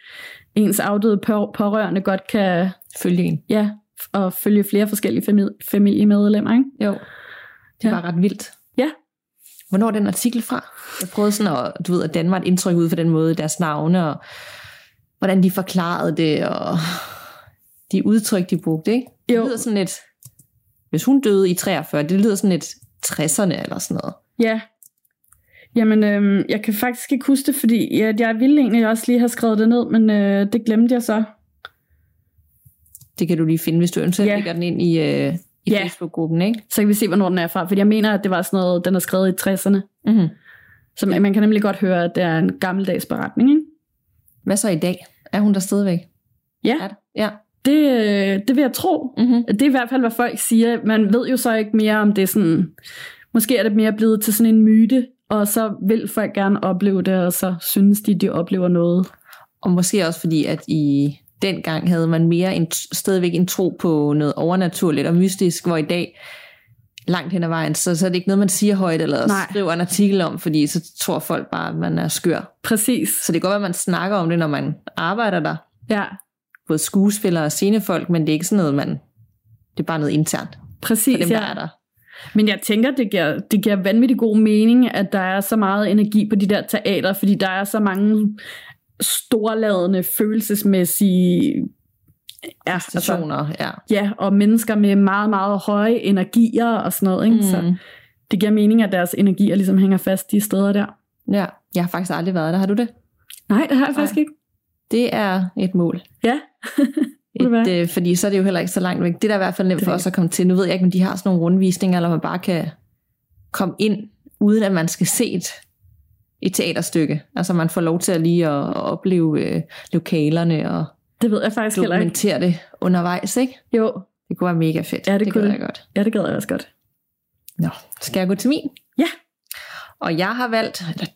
ens afdøde på- pårørende godt kan Følge en. ja, og følge flere forskellige famili- familiemedlemmer. Ikke? Jo. Det Ja. var ret vildt. Ja. Hvornår er den artikel fra? Jeg prøvede sådan at, du ved, at Danmark indtryk ud for den måde, deres navne, og hvordan de forklarede det, og de udtryk, de brugte, ikke? Det Jo. lyder sådan lidt, hvis hun døde i 43, det lyder sådan lidt 60'erne eller sådan noget. Ja. Jamen, øhm, jeg kan faktisk ikke huske det, fordi jeg, jeg ville egentlig også lige have skrevet det ned, men øh, det glemte jeg så. Det kan du lige finde, hvis du eventuelt Ja. lægger den ind i, øh, i Ja. Facebook-gruppen, ikke? Så kan vi se, hvornår den er fra. Fordi jeg mener, at det var sådan noget, den er skrevet i 60'erne. Mm-hmm. Så man, man kan nemlig godt høre, at det er en gammeldags beretning. Ikke? Hvad så i dag? Er hun der stadigvæk? Ja. Er der? Ja. Det, øh, det vil jeg tro. Mm-hmm. Det er i hvert fald, hvad folk siger. Man ved jo så ikke mere om det er sådan... Måske er det mere blevet til sådan en myte, og så vil folk gerne opleve det, og så synes de, de oplever noget. Og måske også fordi, at i dengang havde man mere en, stadigvæk en tro på noget overnaturligt og mystisk, hvor i dag langt hen ad vejen, så, så er det ikke noget, man siger højt eller Nej. skriver en artikel om, fordi så tror folk bare, at man er skør. Præcis. Så det kan godt være, at man snakker om det, når man arbejder der. Ja, Både skuespillere og scenefolk, men det er ikke sådan noget, man... Det er bare noget internt præcis. dem, ja. der er der. Men jeg tænker, det giver, det giver vanvittig god mening, at der er så meget energi på de der teater, fordi der er så mange storladende, følelsesmæssige ja, altså, Stationer, ja. ja, og mennesker med meget, meget høje energier og sådan noget. Ikke? Mm. Så det giver mening, at deres energier ligesom hænger fast de steder der. ja. Jeg har faktisk aldrig været der. Har du det? Nej, det har jeg faktisk Nej. ikke. Det er et mål. Ja? Et, øh, fordi så er det jo heller ikke så langt væk. Det er da i hvert fald nemt er for os at komme til. Nu ved jeg ikke, om de har sådan nogle rundvisninger, eller man bare kan komme ind, uden at man skal se et, et teaterstykke. Altså man får lov til at lige at, at opleve øh, lokalerne og det ved jeg faktisk heller ikke. dokumentere det undervejs, ikke? Jo, Det kunne være mega fedt. Ja, det det kunne gad det. jeg godt. ja, det gad jeg også godt. Nå, skal jeg gå til min? Ja. Og jeg har valgt, eller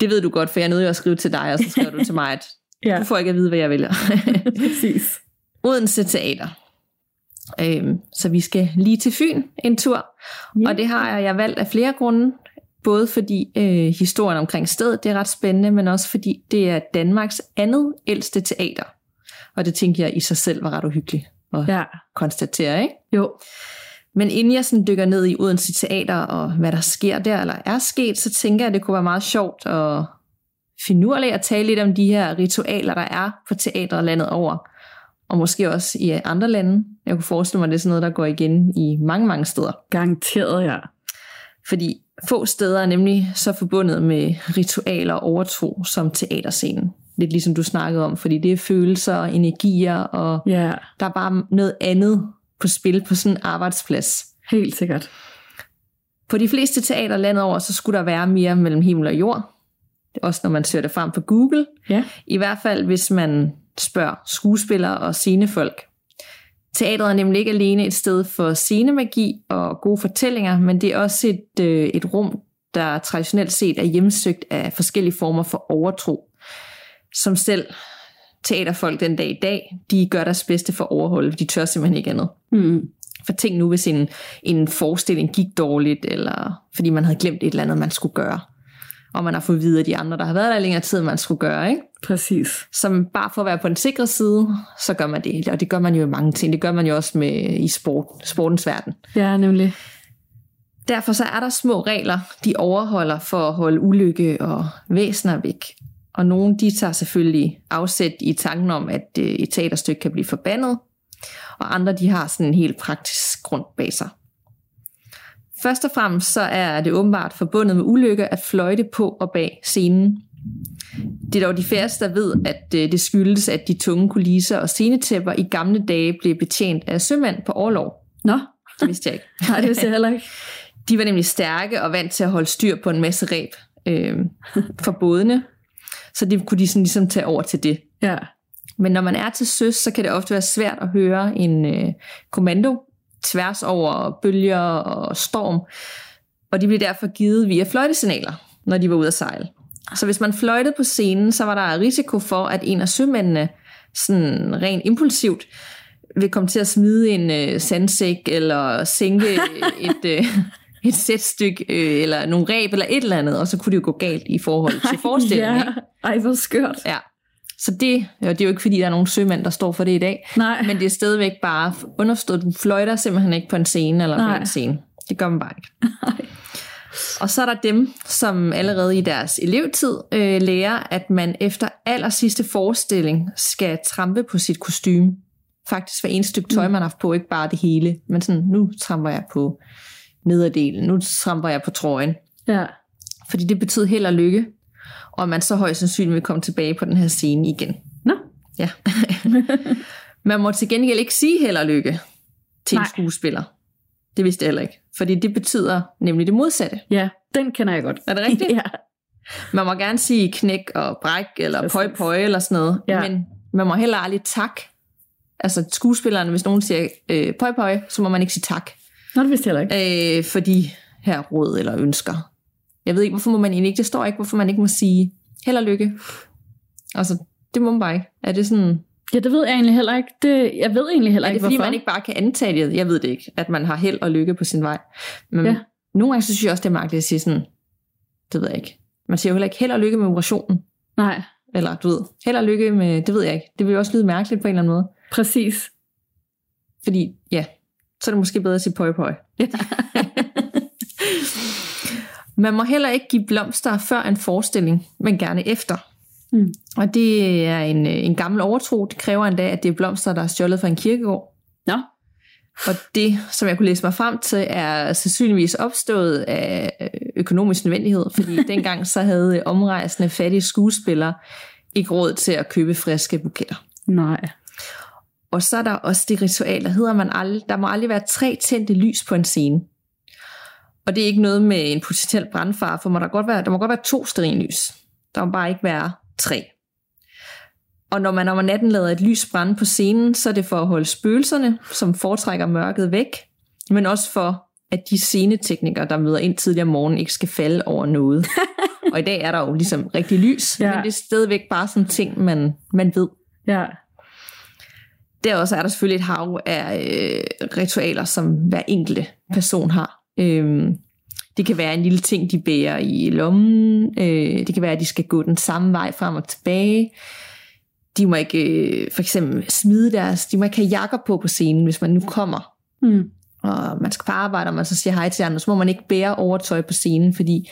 Det ved du godt, for jeg er nødt at skrive til dig, og så skriver du til mig, at Ja, du får ikke at vide, hvad jeg vælger. præcis. Odense Teater. Øhm, så vi skal lige til Fyn en tur. Ja. Og det har jeg valgt af flere grunde. Både fordi øh, historien omkring stedet det er ret spændende, men også fordi det er Danmarks andet ældste teater. Og det tænker jeg i sig selv var ret uhyggeligt at Ja, konstatere, ikke? jo. Men inden jeg sådan dykker ned i Odense Teater og hvad der sker der, eller er sket, så tænker jeg, at det kunne være meget sjovt og finurligt at tale lidt om de her ritualer, der er på teateret landet over. Og måske også i andre lande. Jeg kunne forestille mig, at det er sådan noget, der går igen i mange, mange steder. Garanteret, ja. Fordi få steder er nemlig så forbundet med ritualer og overtro som teaterscenen. Lidt ligesom du snakkede om, fordi det er følelser og energier, og Ja, der er bare noget andet på spil på sådan en arbejdsplads. helt sikkert. På de fleste teater landet over, så skulle der være mere mellem himmel og jord. Også når man søger det frem på Google. Ja, I hvert fald, hvis man spørger skuespillere og scenefolk. Teatret er nemlig ikke alene et sted for scenemagi og gode fortællinger, men det er også et, øh, et rum, der traditionelt set er hjemsøgt af forskellige former for overtro. Som selv teaterfolk den dag i dag, de gør deres bedste for at overholde. De tør simpelthen ikke andet. mm. For tænk nu, hvis en, en forestilling gik dårligt, eller fordi man havde glemt et eller andet, man skulle gøre. Og man har fået videre de andre, der har været der i længere tid, man skulle gøre. Ikke? præcis. Som bare for at være på den sikre side, så gør man det. Og det gør man jo i mange ting. Det gør man jo også med, i sport, sportens verden. Ja, nemlig. Derfor så er der små regler, de overholder for at holde ulykke og væsener væk. Og nogle de tager selvfølgelig afsæt i tanken om, at øh, et teaterstykke kan blive forbandet, og andre de har sådan en helt praktisk grund bag sig. Først og fremmest så er det åbenbart forbundet med ulykke at fløjte på og bag scenen. Det er dog de færreste, der ved, at øh, det skyldes, at de tunge kulisser og scenetæpper i gamle dage blev betjent af sømænd på overlov. Nå, Det vidste jeg ikke. nej, det vidste jeg heller ikke. De var nemlig stærke og vant til at holde styr på en masse ræb øh, for bådene. Så det kunne de sådan ligesom tage over til det. Ja, Men når man er til søs, så kan det ofte være svært at høre en øh, kommando tværs over bølger og storm. Og de blev derfor givet via fløjtesignaler, når de var ude at sejle. Så hvis man fløjtede på scenen, så var der risiko for, at en af sømændene sådan rent impulsivt vil komme til at smide en øh, sandsæk eller sænke et, øh, et sætstykke øh, eller nogle ræb eller et eller andet, og så kunne det jo gå galt i forhold til forestillingen. ja. ikke? Ej, hvor skørt. Ja. Så det, og det er jo ikke fordi, der er nogen sømænd, der står for det i dag, Nej, men det er stadigvæk bare underforstået, du fløjter simpelthen ikke på en scene eller Nej. på en scene. Det gør man bare ikke. Og så er der dem, som allerede i deres elevtid øh, lærer, at man efter aller sidste forestilling skal trampe på sit kostume. Faktisk hver eneste stykke tøj, man har haft på, ikke bare det hele. Men sådan, nu tramper jeg på nederdelen, nu tramper jeg på trøjen. ja. Fordi det betyder held og lykke, og man så højst sandsynligt vil komme tilbage på den her scene igen. Nå, Ja. man må til gengæld ikke sige held og lykke til en Nej. skuespiller. Det vidste jeg heller ikke. Fordi det betyder nemlig det modsatte. ja, den kender jeg godt. Er det rigtigt? ja. Man må gerne sige knæk og bræk, eller pøj pøj, eller sådan noget. Ja. Men man må heller aldrig tak. Altså skuespillerne, hvis nogen siger øh, pøj pøj, så må man ikke sige tak. Nå, det vidste jeg heller ikke. Øh, for de her råd eller ønsker. Jeg ved ikke, hvorfor må man egentlig ikke, det står ikke, hvorfor man ikke må sige held og lykke. Altså, det må man bare ikke. Er det sådan, Ja, det ved jeg egentlig heller ikke. Det, jeg ved egentlig heller er det ikke, fordi, hvorfor. man ikke bare kan antage det? Jeg ved det ikke, at man har held og lykke på sin vej. Men Ja. ja. nogle gange så synes jeg også, det er mærkeligt at sige sådan, det ved jeg ikke. Man siger jo heller ikke held og lykke med operationen. Nej, Eller du ved, held og lykke med, det ved jeg ikke. Det vil jo også lyde mærkeligt på en eller anden måde. præcis. Fordi, ja, så er det måske bedre at sige pøj pøj. Man må heller ikke give blomster før en forestilling, men gerne efter. Mm. Og det er en, øh, en gammel overtro. Det kræver endda, at det er blomster, der er stjålet fra en kirkegård. Nå, Og det, som jeg kunne læse mig frem til, er sandsynligvis opstået af øh, økonomisk nødvendighed, fordi dengang så havde omrejsende fattige skuespillere ikke råd til at købe friske buketter. nej. Og så er der også det ritual, der hedder, man aldrig, der må aldrig være tre tændte lys på en scene. Og det er ikke noget med en potentiel brandfare, for må der, godt være, der må godt være to sterinlys. Der må bare ikke være tre. Og når man om natten lader et lys brænde på scenen, så er det for at holde spøgelserne, som foretrækker mørket væk, men også for, at de sceneteknikere, der møder ind tidligere om morgenen, ikke skal falde over noget. Og i dag er der jo ligesom rigtig lys, Ja. men det er stadigvæk bare sådan ting, man, man ved. Ja. Der også er der selvfølgelig et hav af øh, ritualer, som hver enkelte person har. Øhm, det kan være en lille ting, de bærer i lommen. Øh, det kan være, at de skal gå den samme vej frem og tilbage. De må ikke øh, for eksempel smide deres... De må ikke have jakker på på scenen, hvis man nu kommer Mm. og man skal på arbejde, og man så siger hej til andre, så må man ikke bære overtøj på scenen, fordi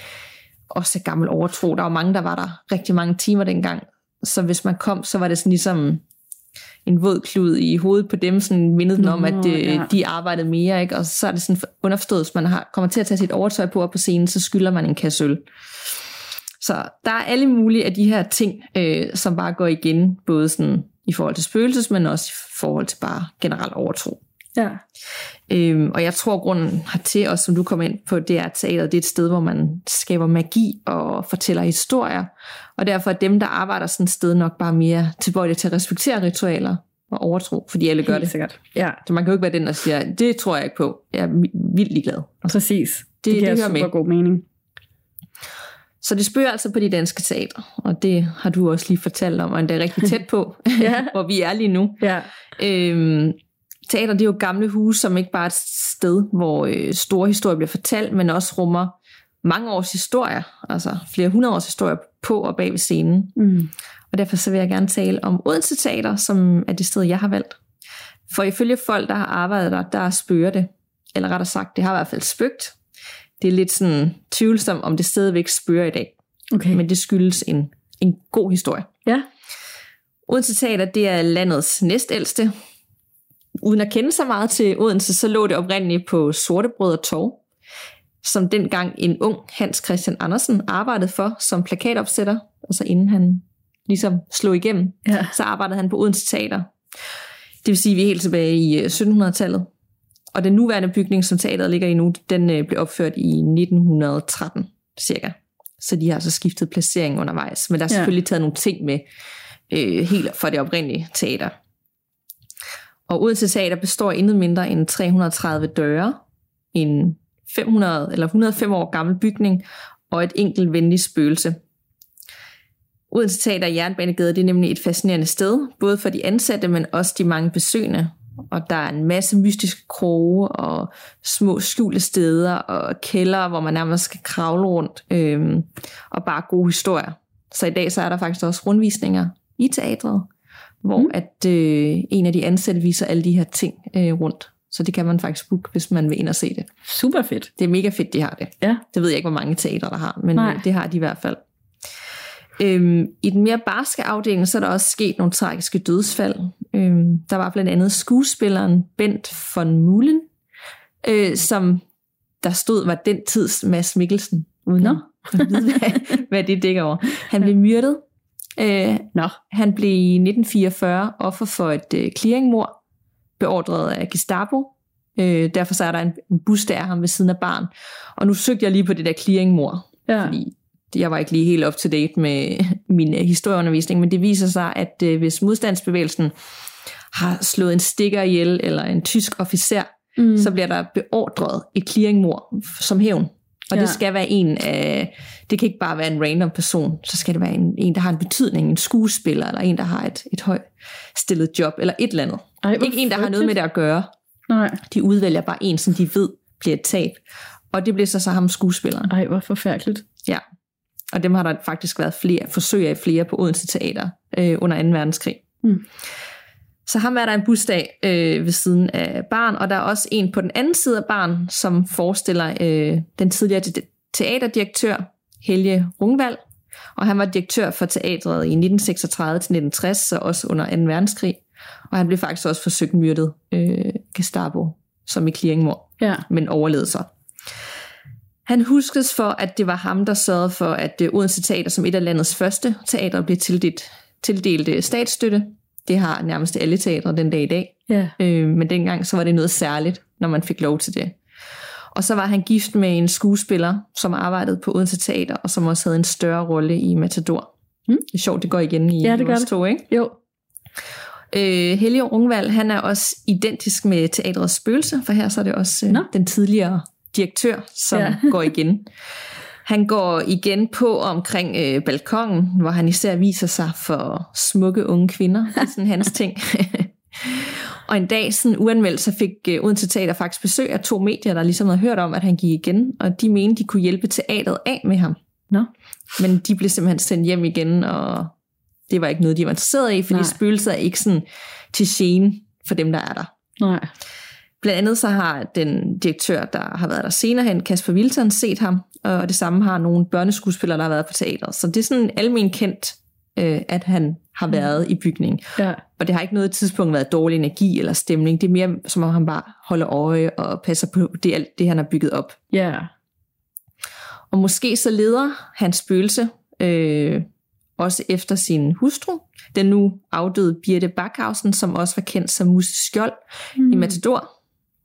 også gammel overtro. Der var mange, der var der rigtig mange timer dengang. Så hvis man kom, så var det sådan ligesom en våd klud i hovedet på dem, sådan mindede den om, at øh, ja. de arbejdede mere, ikke? og så er det sådan underforstået, hvis man har, kommer til at tage sit overtøj på op på scenen, så skylder man en kasse øl. Så der er alle mulige af de her ting, øh, som bare går igen, både sådan i forhold til spøgelses, men også i forhold til bare generelt overtro. Ja. Øhm, og jeg tror, grunden hertil, også som du kom ind på, det er, at teateret det er et sted, hvor man skaber magi og fortæller historier. Og derfor er dem, der arbejder sådan et sted, nok bare mere tilbøjelige til at respektere ritualer og overtro, fordi alle gør Helt det. sikkert. Ja, Så man kan jo ikke være den, der siger, det tror jeg ikke på. Jeg er vildt ligeglad. præcis. Det, det giver hører super med. god mening. Så det spørger altså på de danske teater, og det har du også lige fortalt om, og endda rigtig tæt på, Ja. hvor vi er lige nu. Ja. Øhm, teater, det er jo gamle huse, som ikke bare er et sted, hvor øh, store historier bliver fortalt, men også rummer mange års historier, altså flere hundrede års historier på og bag ved scenen. Mm. Og derfor så vil jeg gerne tale om Odense Teater, som er det sted, jeg har valgt. For ifølge folk, der har arbejdet der, der spørger det. Eller rettere sagt, det har i hvert fald spøgt. Det er lidt sådan tvivlsomt, om det stadigvæk spørger i dag. Okay. Men det skyldes en, en god historie. ja. Odense Teater, det er landets næstældste. Uden at kende så meget til Odense, så lå det oprindeligt på Sortebrød og Torv, som dengang en ung Hans Christian Andersen arbejdede for som plakatopsætter, altså inden han ligesom slog igennem, Ja. så arbejdede han på Odense Teater. Det vil sige, at vi er helt tilbage i øh, 1700-tallet. Og den nuværende bygning, som teateret ligger i nu, den øh, blev opført i 1913 cirka. Så de har altså skiftet placering undervejs. Men der er Ja. selvfølgelig taget nogle ting med øh, helt fra det oprindelige teater. Og Odense Teater består af intet mindre end 330 døre, en 500 eller 105 år gammel bygning og et enkelt venligt spøgelse. Odense Teater i Jernbanegade det er nemlig et fascinerende sted, både for de ansatte, men også de mange besøgende. Og der er en masse mystiske kroge og små skjulte steder og kældre, hvor man nærmest skal kravle rundt, øhm, og bare gode historier. Så i dag så er der faktisk også rundvisninger i teatret, hvor Mm. at øh, en af de ansatte viser alle de her ting øh, rundt. Så det kan man faktisk booke, hvis man vil ind og se det. Super fedt. Det er mega fedt, de har det. Ja. Det ved jeg ikke, hvor mange teatre, der har, men Nej. Nej. det har de i hvert fald. Øhm, I den mere barske afdeling, så er der også sket nogle tragiske dødsfald. Øhm, der var blandt andet skuespilleren Bent von Mulen, øh, som der stod var den tids Mads Mikkelsen, uden Nå. at vide, hvad, hvad det dækker over. Han blev myrdet. Øh, Nå. han blev i 1944 offer for et øh, clearingmord, beordret af Gestapo. Øh, derfor så er der en, en bus, der er ham ved siden af barn. Og nu søgte jeg lige på det der clearingmord, Ja. fordi jeg var ikke lige helt up to date med min øh, historieundervisning, men det viser sig, at øh, hvis modstandsbevægelsen har slået en stikker ihjel, eller en tysk officer, mm. så bliver der beordret et clearingmord som hævn. Og Ja. det skal være en af, det kan ikke bare være en random person, så skal det være en, en der har en betydning, en skuespiller, eller en, der har et, et højt stillet job, eller et eller andet. Ej, Ikke en, der har noget med det at gøre. Nej. De udvælger bare en, som de ved bliver et tab. Og det bliver så så ham skuespilleren. Ej, hvor forfærdeligt. Ja. Og dem har der faktisk været flere forsøg af flere på Odense Teater øh, under 2. verdenskrig. Mm. Så ham er der en busdag øh, ved siden af barn, og der er også en på den anden side af barn, som forestiller øh, den tidligere te- teaterdirektør Helge Rungvald. Og han var direktør for teatret i 1936-1960, så også under 2. verdenskrig. Og han blev faktisk også forsøgt myrdet øh, Gestapo, som i clearingmord Ja. men overlevede så. Han huskes for, at det var ham, der sørgede for, at øh, Odense Teater som et af landets første teater blev tildelt, tildelt statsstøtte. Det har nærmest alle teatre den dag i dag. Ja. Øh, men dengang så var det noget særligt, når man fik lov til det. Og så var han gift med en skuespiller, som arbejdede på Odense Teater, og som også havde en større rolle i Matador. Mm. Det er sjovt, det går igen i Ja, det gør det. to, ikke? Jo. Øh, Helge Rungvald, han er også identisk med teatrets spøgelse, for her så er det også øh, Nå. den tidligere direktør, som ja. går igen. Han går igen på omkring øh, balkongen, hvor han især viser sig for smukke unge kvinder. Det er sådan hans ting. og en dag, sådan uanmeldt, så fik øh, Odense Teater faktisk besøg af to medier, der ligesom havde hørt om, at han gik igen, og de mente, de kunne hjælpe teateret af med ham. Nå. Men de blev simpelthen sendt hjem igen, og det var ikke noget, de var interesseret i, fordi Nej. spøgelser er ikke sådan til gene for dem, der er der. Nej. Blandt andet så har den direktør, der har været der senere hen, Kasper Wilton, set ham, og det samme har nogle børneskuespillere, der har været på teateret. Så det er sådan almen kendt, øh, at han har været i bygningen. Ja. Og det har ikke noget tidspunkt været dårlig energi eller stemning. Det er mere, som om han bare holder øje og passer på det, alt det han har bygget op. Ja. Og måske så leder hans spøgelse øh, også efter sin hustru, den nu afdøde Birte Backhausen, som også var kendt som Musse Skjold mm. i Matador.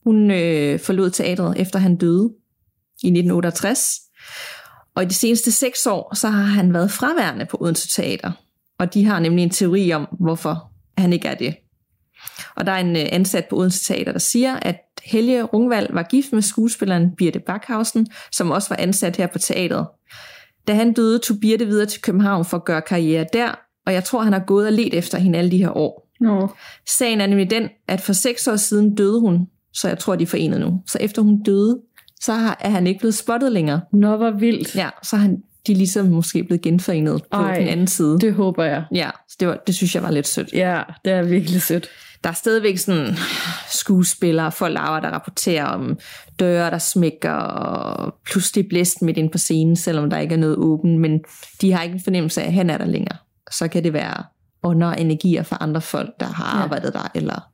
Hun øh, forlod teatret efter han døde i 1968. Og i de seneste seks år, så har han været fraværende på Odense Teater. Og de har nemlig en teori om, hvorfor han ikke er det. Og der er en øh, ansat på Odense Teater, der siger, at Helge Rungvald var gift med skuespilleren Birte Backhausen, som også var ansat her på teateret. Da han døde, tog Birte videre til København for at gøre karriere der, og jeg tror, han har gået og let efter hende alle de her år. Nå. Sagen er nemlig den, at for seks år siden døde hun, så jeg tror, de er forenet nu. Så efter hun døde, så er han ikke blevet spottet længere. Nå, hvor vildt. Ja, så er han, de er ligesom måske blevet genforenet på Ej, den anden side. Det håber jeg. Ja, så det, var, det synes jeg var lidt sødt. Ja, det er virkelig sødt. Der er stadigvæk sådan skuespillere, folk arbejder, der rapporterer om døre, der smækker, og pludselig blæst midt ind på scenen, selvom der ikke er noget åben, men de har ikke en fornemmelse af, at han er der længere. Så kan det være under energier fra andre folk, der har Ja. arbejdet der, eller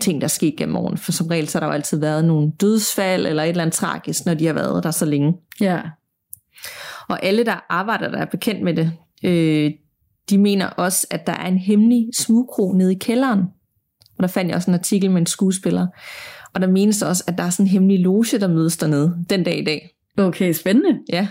ting, der er sket gennem årene. For som regel, så har der jo altid været nogle dødsfald, eller et eller andet tragisk, når de har været der så længe. Ja. Og alle, der arbejder, der er bekendt med det, øh, de mener også, at der er en hemmelig smugkro nede i kælderen. Og der fandt jeg også en artikel med en skuespiller. Og der menes også, at der er sådan en hemmelig loge, der mødes dernede den dag i dag. Okay, spændende. Ja.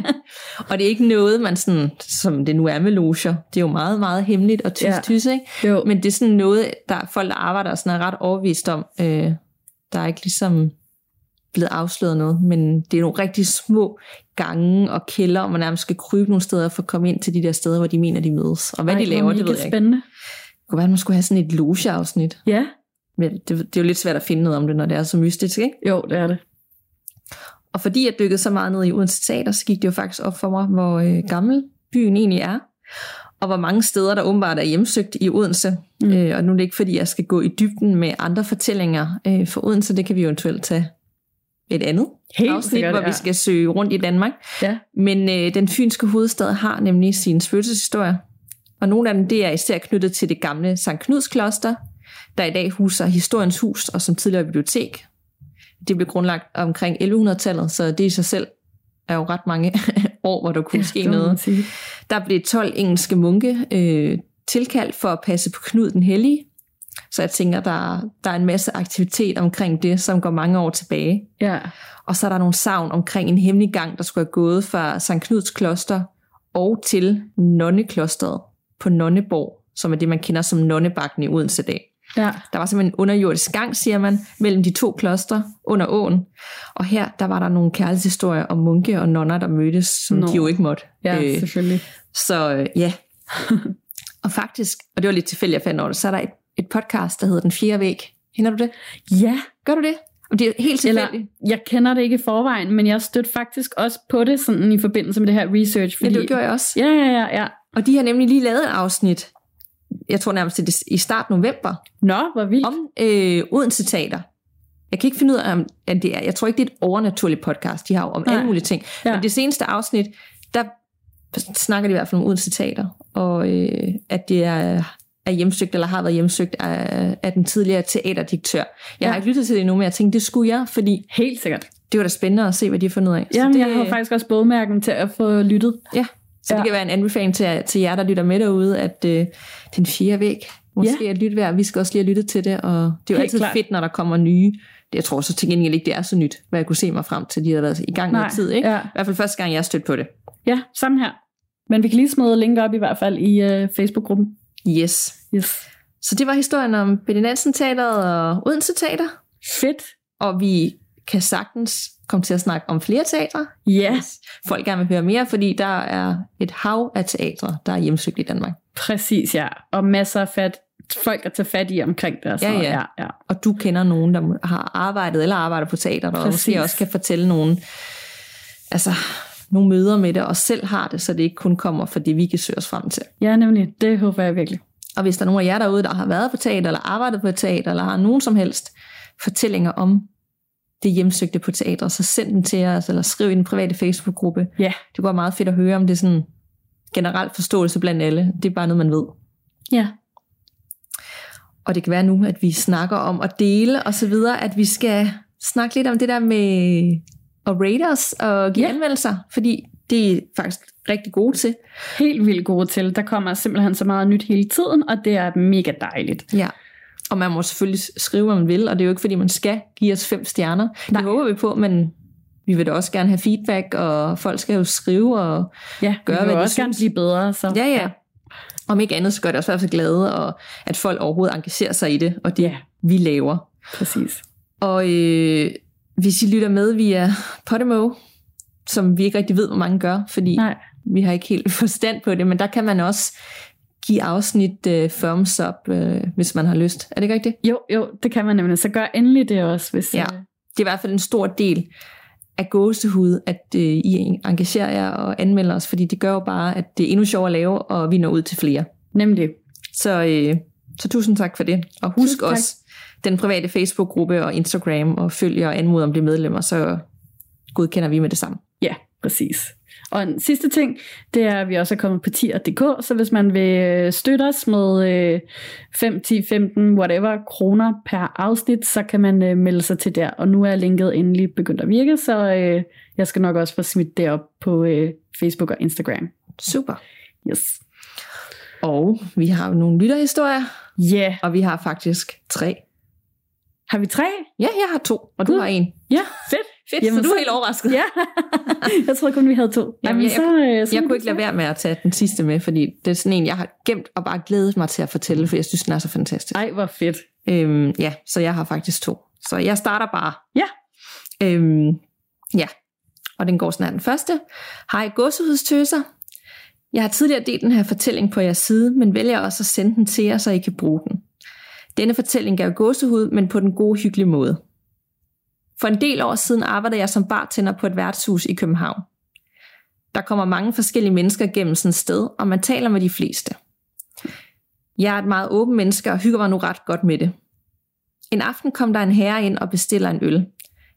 og det er ikke noget, man sådan, som det nu er med loger. Det er jo meget, meget hemmeligt og tys, Ja. tys, ikke? Jo. Men det er sådan noget, der folk, der arbejder sådan er ret overvist om. Øh, der er ikke ligesom blevet afsløret noget, men det er nogle rigtig små gange og kælder, og man nærmest skal krybe nogle steder for at komme ind til de der steder, hvor de mener, de mødes. Og hvad Ej, de laver, det ved jeg ikke. spændende. Det kunne være, at man skulle have sådan et logeafsnit. Ja, Men det, det er jo lidt svært at finde noget om det, når det er så mystisk, ikke? jo, det er det. Og fordi jeg dykkede så meget ned i Odense Teater, så gik det jo faktisk op for mig, hvor øh, gammel byen egentlig er. Og hvor mange steder, der åbenbart er hjemsøgt i Odense. Mm. Øh, og nu er det ikke, fordi jeg skal gå i dybden med andre fortællinger øh, for Odense. Det kan vi eventuelt tage et andet Helt afsnit, sikkert, hvor ja. vi skal søge rundt i Danmark. Ja. Men øh, den fynske hovedstad har nemlig sine spøgelseshistorier. Og nogle af dem, det er især knyttet til det gamle Sankt Knuds kloster, der i dag huser Historiens Hus og som tidligere bibliotek. Det blev grundlagt omkring 1100-tallet, så det i sig selv er jo ret mange år, hvor der kunne ja, ske noget. sige. Der blev 12 engelske munke øh, tilkaldt for at passe på Knud den Hellige. Så jeg tænker, der, der er en masse aktivitet omkring det, som går mange år tilbage. Ja. Og så er der nogle savn omkring en hemmelig gang, der skulle have gået fra St. Knuds kloster og til Nonneklosteret på Nonneborg, som er det, man kender som Nonnebakken i Odense dag. Ja. Der var simpelthen en underjordisk gang, siger man, mellem de to kloster under åen. Og her, der var der nogle kærlighedshistorier om munke og nonner, der mødtes, som Nå. de jo ikke måtte. Ja, Øh, selvfølgelig. så øh, ja. og faktisk, og det var lidt tilfældigt, jeg fandt over det, så er der et, et podcast, der hedder Den Fjerde Væg. Kender du det? Ja, Gør du det? Og det er helt eller tilfældigt. jeg kender det ikke i forvejen, men jeg stødte faktisk også på det sådan i forbindelse med det her research. Ja, Fordi, det gjorde jeg også. Ja, ja, ja, ja. Og de har nemlig lige lavet et afsnit, jeg tror nærmest det i start november, Nå, hvor vildt. om øh, Odense Teater. Jeg kan ikke finde ud af, om at det er, jeg tror ikke, det er et overnaturligt podcast. De har om Nej. alle mulige ting. Ja. Men det seneste afsnit, der snakker de i hvert fald om Odense Teater, og øh, at det er, er hjemsøgt, eller har været hjemsøgt af, af den tidligere teaterdirektør. Jeg Ja. har ikke lyttet til det endnu, men jeg tænkte, det skulle jeg, fordi Helt sikkert. det var da spændende at se, hvad de har fundet ud af. Så Jamen, det, jeg har faktisk også bogmærken til at få lyttet. Ja, så Ja. det kan være en anbefaling til, til jer, der lytter med derude, at øh, den fjerde væg måske ja. er lytte værd. Vi skal også lige have lyttet til det, og det er jo Helt altid klart. fedt, når der kommer nye. Det, jeg tror så til gengæld ikke, det er så nyt, hvad jeg kunne se mig frem til, de har været i gang noget tid. Ikke? ja. I hvert fald første gang, jeg har stødt på det. Ja, sammen her. Men vi kan lige smide link op i hvert fald i uh, Facebook-gruppen. Yes. Yes. Så det var historien om Benny Nansen Teateret og Odense Teater. Fedt. Og vi kan sagtens komme til at snakke om flere teatre. Ja, Hvis folk gerne vil høre mere, fordi der er et hav af teatre, der er hjemsøgt i Danmark. præcis, ja. Og masser af fat, folk at tage fat i omkring det. Sådan Ja, ja. ja, ja. Og du kender nogen, der har arbejdet eller arbejder på teater, og måske også kan fortælle nogen, altså nogle møder med det, og selv har det, så det ikke kun kommer for det, vi kan søge os frem til. Ja, nemlig. Det håber jeg virkelig. Og hvis der er nogen af jer derude, der har været på teater, eller arbejdet på et teater, eller har nogen som helst fortællinger om det hjemsøgte på teater, så send dem til os, eller skriv i den private Facebook-gruppe. Ja, Det være meget fedt at høre, om det er sådan generelt forståelse blandt alle. Det er bare noget, man ved. ja. Og det kan være nu, at vi snakker om at dele og så videre, at vi skal snakke lidt om det der med at rate os og give ja. anmeldelser, fordi det er faktisk rigtig gode til. Helt vildt gode til. Der kommer simpelthen så meget nyt hele tiden, og det er mega dejligt. Ja. Og man må selvfølgelig skrive, hvad man vil, og det er jo ikke, fordi man skal give os fem stjerner. Nej. Det håber vi på, men vi vil da også gerne have feedback, og folk skal jo skrive, og Ja, Gøre, hvad de også gerne blive bedre. Så. ja, ja. Om ikke andet, så gør det også hvert fald glade, og at folk overhovedet engagerer sig i det, og det Ja, vi laver. præcis. Og øh, hvis I lytter med via Podimo, som vi ikke rigtig ved, hvor mange gør, fordi Nej, vi har ikke helt forstand på det, men der kan man også give afsnit øh, thumbs up, øh, hvis man har lyst. Er det ikke rigtigt? jo, jo, det kan man nemlig. Så gør endelig det også, hvis... Ja. øh, Det er i hvert fald en stor del af gåsehud, at øh, I engagerer jer og anmelder os, fordi det gør jo bare, at det er endnu sjovere at lave, og vi når ud til flere. Nemlig. Så, øh, så tusind tak for det. Og husk Tusind tak. også den private Facebook-gruppe og Instagram, og følg og anmod om det medlemmer, så godkender vi med det samme. Ja, præcis. Og en sidste ting, det er, at vi også er kommet på tier.dk, så hvis man vil øh, støtte os med øh, 5, 10, 15, whatever kroner per afsnit, så kan man øh, melde sig til der. Og nu er linket endelig begyndt at virke, så øh, jeg skal nok også få smidt det op på Facebook og Instagram. Super. Yes. Og vi har jo nogle lytterhistorier, Ja, yeah. og vi har faktisk tre. har vi tre? Ja, jeg har to, og du Gud. har en. Ja, fedt. Fedt, Jamen, så du er helt overrasket. Ja, jeg troede kun, vi havde to. Jamen, Jamen, jeg- så, øh, så Jeg kunne ikke lade være med at tage den sidste med, fordi det er sådan en, jeg har gemt og bare glædet mig til at fortælle, for jeg synes, den er så fantastisk. Ej, hvor fedt. Øhm, ja, så jeg har faktisk to. Så jeg starter bare. Ja. Øhm, ja, og den går sådan her den første. Hej gåsehudstøser. Jeg har tidligere delt den her fortælling på jeres side, men vælger også at sende den til jer, så I kan bruge den. Denne fortælling gav gåsehud, men på den gode, hyggelige måde. For en del år siden arbejdede jeg som bartender på et værtshus i København. Der kommer mange forskellige mennesker gennem sådan et sted, og man taler med de fleste. Jeg er et meget åben menneske og hygger mig nu ret godt med det. En aften kom der en herre ind og bestiller en øl.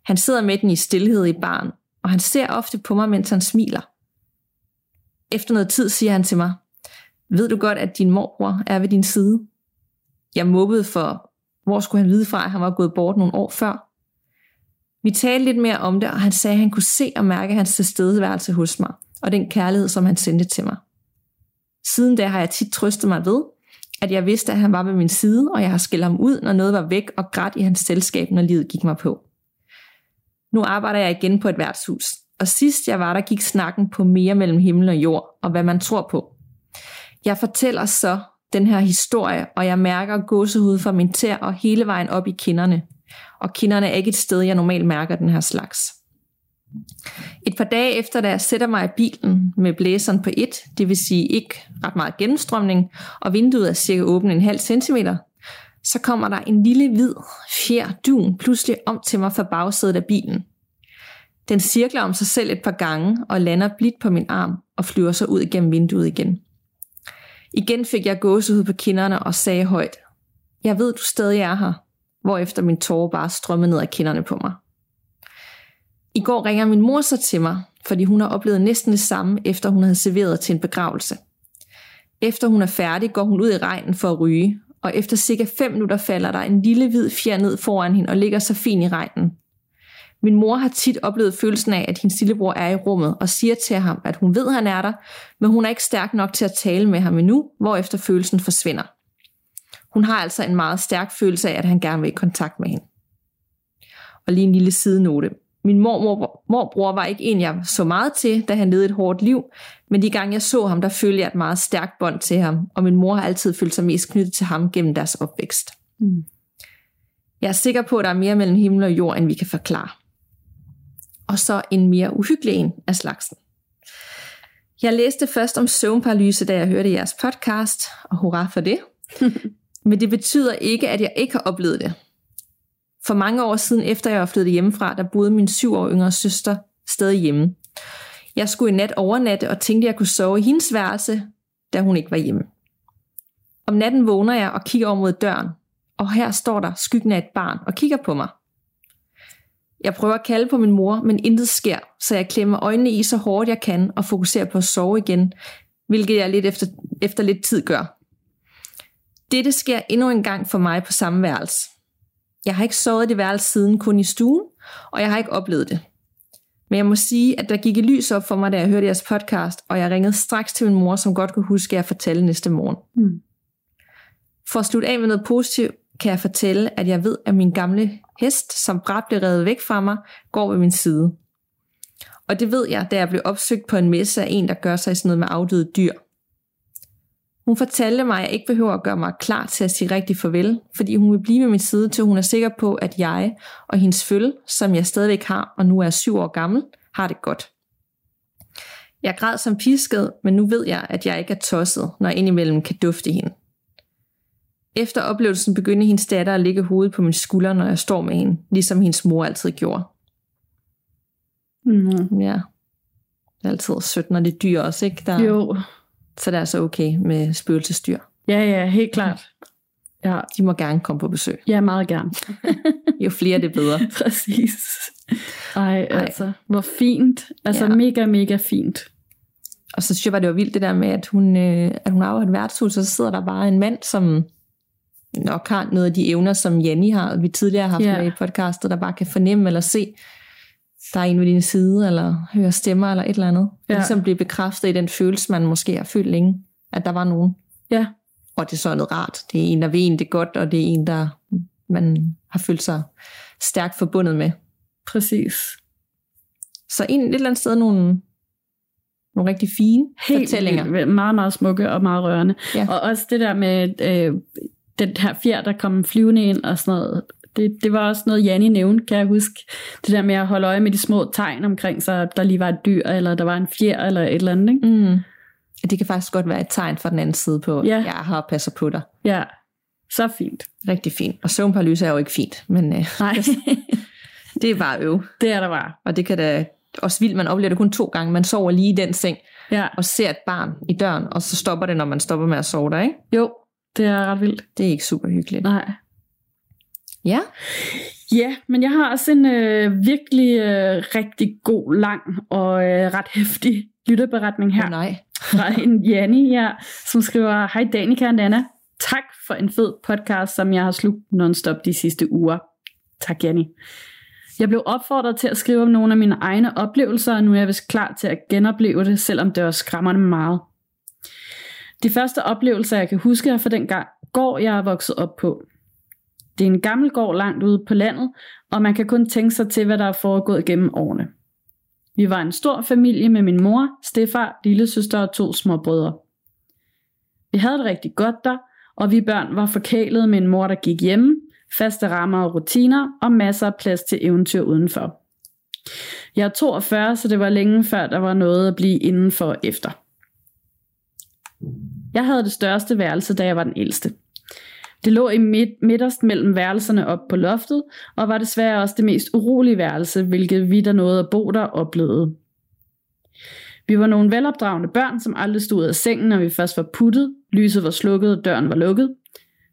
Han sidder med den i stillhed i baren, og han ser ofte på mig, mens han smiler. Efter noget tid siger han til mig, ved du godt, at din morbror er ved din side? Jeg mobbede for, hvor skulle han vide fra, at han var gået bort nogle år før? Vi talte lidt mere om det, og han sagde, at han kunne se og mærke hans tilstedeværelse hos mig, og den kærlighed, som han sendte til mig. Siden da har jeg tit trøstet mig ved, at jeg vidste, at han var ved min side, og jeg har skældt ham ud, når noget var væk og grædt i hans selskab, når livet gik mig på. Nu arbejder jeg igen på et værtshus, og sidst jeg var der, gik snakken på mere mellem himmel og jord, og hvad man tror på. Jeg fortæller så den her historie, og jeg mærker gåsehud fra min tær og hele vejen op i kinderne. Og kinderne er ikke et sted, jeg normalt mærker den her slags. Et par dage efter, da jeg sætter mig i bilen med blæseren på 1, det vil sige ikke ret meget gennemstrømning, og vinduet er cirka åbent en halv centimeter, så kommer der en lille hvid fjer dun pludselig om til mig fra bagsædet af bilen. Den cirkler om sig selv et par gange og lander blidt på min arm og flyver så ud gennem vinduet igen. Igen fik jeg gåsehud på kinderne og sagde højt, jeg ved, du stadig er her, hvorefter min tårer bare strømmede ned ad kinderne på mig. I går ringer min mor så til mig, fordi hun har oplevet næsten det samme, efter hun havde serveret til en begravelse. Efter hun er færdig, går hun ud i regnen for at ryge, og efter cirka 5 minutter falder der en lille hvid fjer ned foran hende og ligger så fin i regnen. Min mor har tit oplevet følelsen af, at hendes lillebror er i rummet og siger til ham, at hun ved, at han er der, men hun er ikke stærk nok til at tale med ham endnu, hvorefter følelsen forsvinder. Hun har altså en meget stærk følelse af, at han gerne vil i kontakt med hende. Og lige en lille sidenote. Min mormor, morbror var ikke en, jeg så meget til, da han levede et hårdt liv, men de gange jeg så ham, der følte jeg et meget stærkt bånd til ham, og min mor har altid følt sig mest knyttet til ham gennem deres opvækst. Mm. Jeg er sikker på, at der er mere mellem himmel og jord, end vi kan forklare. og så en mere uhyggelig en af slagsen. Jeg læste først om søvnparalyse, da jeg hørte jeres podcast, og hurra for det. Men det betyder ikke, at jeg ikke har oplevet det. For mange år siden, efter jeg var flyttet hjemmefra, der boede min syv år yngre søster stadig hjemme. Jeg skulle i nat overnatte og tænkte, at jeg kunne sove i hendes værelse, da hun ikke var hjemme. Om natten vågner jeg og kigger over mod døren, og her står der skyggen af et barn og kigger på mig. Jeg prøver at kalde på min mor, men intet sker, så jeg klemmer øjnene i så hårdt jeg kan og fokuserer på at sove igen, hvilket jeg lidt efter, efter lidt tid gør. Dette sker endnu en gang for mig på samme værelse. Jeg har ikke sovet det værelse siden, kun i stuen, og jeg har ikke oplevet det. Men jeg må sige, at der gik et lys op for mig, da jeg hørte jeres podcast, og jeg ringede straks til min mor, som godt kunne huske, at jeg fortalte næste morgen. Mm. For at slutte af med noget positivt, kan jeg fortælle, at jeg ved, at min gamle hest, som bræt blev revet væk fra mig, går ved min side. Og det ved jeg, da jeg blev opsøgt på en messe af en, der gør sig sådan noget med afdøde dyr. Hun fortalte mig, at jeg ikke behøver at gøre mig klar til at sige rigtig farvel, fordi hun vil blive ved min side, til hun er sikker på, at jeg og hendes følge, som jeg stadigvæk har og nu er syv år gammel, har det godt. Jeg græd som pisket, men nu ved jeg, at jeg ikke er tosset, når jeg indimellem kan dufte hende. Efter oplevelsen begyndte hendes datter at ligge hovedet på min skulder, når jeg står med hende, ligesom hendes mor altid gjorde. Mm. Ja. Det er altid sødt, når det er dyr også, ikke? Der, Jo. Så det er altså okay med spøgelsesdyr. Ja, ja, helt klart. Ja, De må gerne komme på besøg. ja meget gerne. Jo flere, det bedre. Præcis. Ej, altså, hvor fint. Altså, Ja. mega, mega fint. Og så synes jeg bare, det var vildt det der med, at hun, øh, at hun i et værtshus, og så sidder der bare en mand, som nok har noget af de evner, som Janni har, vi tidligere har haft Ja. med i podcastet, der bare kan fornemme eller se, der er en ved din side, eller høre stemmer, eller et eller andet. Ja. Ligesom blive bekræftet i den følelse, man måske har følt længe, at der var nogen. Ja, Og det er så noget rart. Det er en, der ved en det godt, og det er en, der man har følt sig stærkt forbundet med. præcis. Så en, et eller andet sted nogle, nogle rigtig fine Helt fortællinger. vildt. meget, meget smukke og meget rørende. Ja. Og også det der med øh, den her fjer, der kom flyvende ind og sådan noget. Det, det var også noget, Janni nævnte, kan jeg huske. Det der med at holde øje med de små tegn omkring sig, der lige var et dyr, eller der var en fjer, eller et eller andet. Ikke? Mm. Det kan faktisk godt være et tegn fra den anden side på, ja. jeg har og passer på dig. Ja, så fint. Rigtig fint. Og søvnparalyse er jo ikke fint, men øh, Nej, det er bare øv. det er der bare. Og det kan da også vildt, man oplever det kun to gange. Man sover lige i den seng, Ja, og ser et barn i døren, og så stopper det, når man stopper med at sove der, ikke? jo, det er ret vildt. Det er ikke super hyggeligt. Nej. Ja, Ja, men jeg har også en øh, virkelig øh, rigtig god, lang og øh, ret hæftig lytterberetning her. oh, nej. fra en Janni her, som skriver, Hej Danika og Nana, tak for en fed podcast, som jeg har slugt non-stop de sidste uger. Tak Janni. Jeg blev opfordret til at skrive om nogle af mine egne oplevelser, og nu er jeg vist klar til at genopleve det, selvom det var skræmmende meget. De første oplevelser, jeg kan huske, er fra den gang, gård jeg er vokset op på. Det er en gammel gård langt ude på landet, og man kan kun tænke sig til, hvad der er foregået gennem årene. Vi var en stor familie med min mor, stefar, lillesøster og to små brødre. Vi havde det rigtig godt der, og vi børn var forkælet med en mor, der gik hjemme, faste rammer og rutiner og masser af plads til eventyr udenfor. Jeg er 42, så det var længe før der var noget at blive indenfor efter. Jeg havde det største værelse, da jeg var den ældste. Det lå i midt, midterst mellem værelserne op på loftet, og var desværre også det mest urolige værelse, hvilket vi der nåede at bo der oplevede. Vi var nogle velopdragende børn, som aldrig stod ud af sengen, når vi først var puttet. Lyset var slukket, og døren var lukket.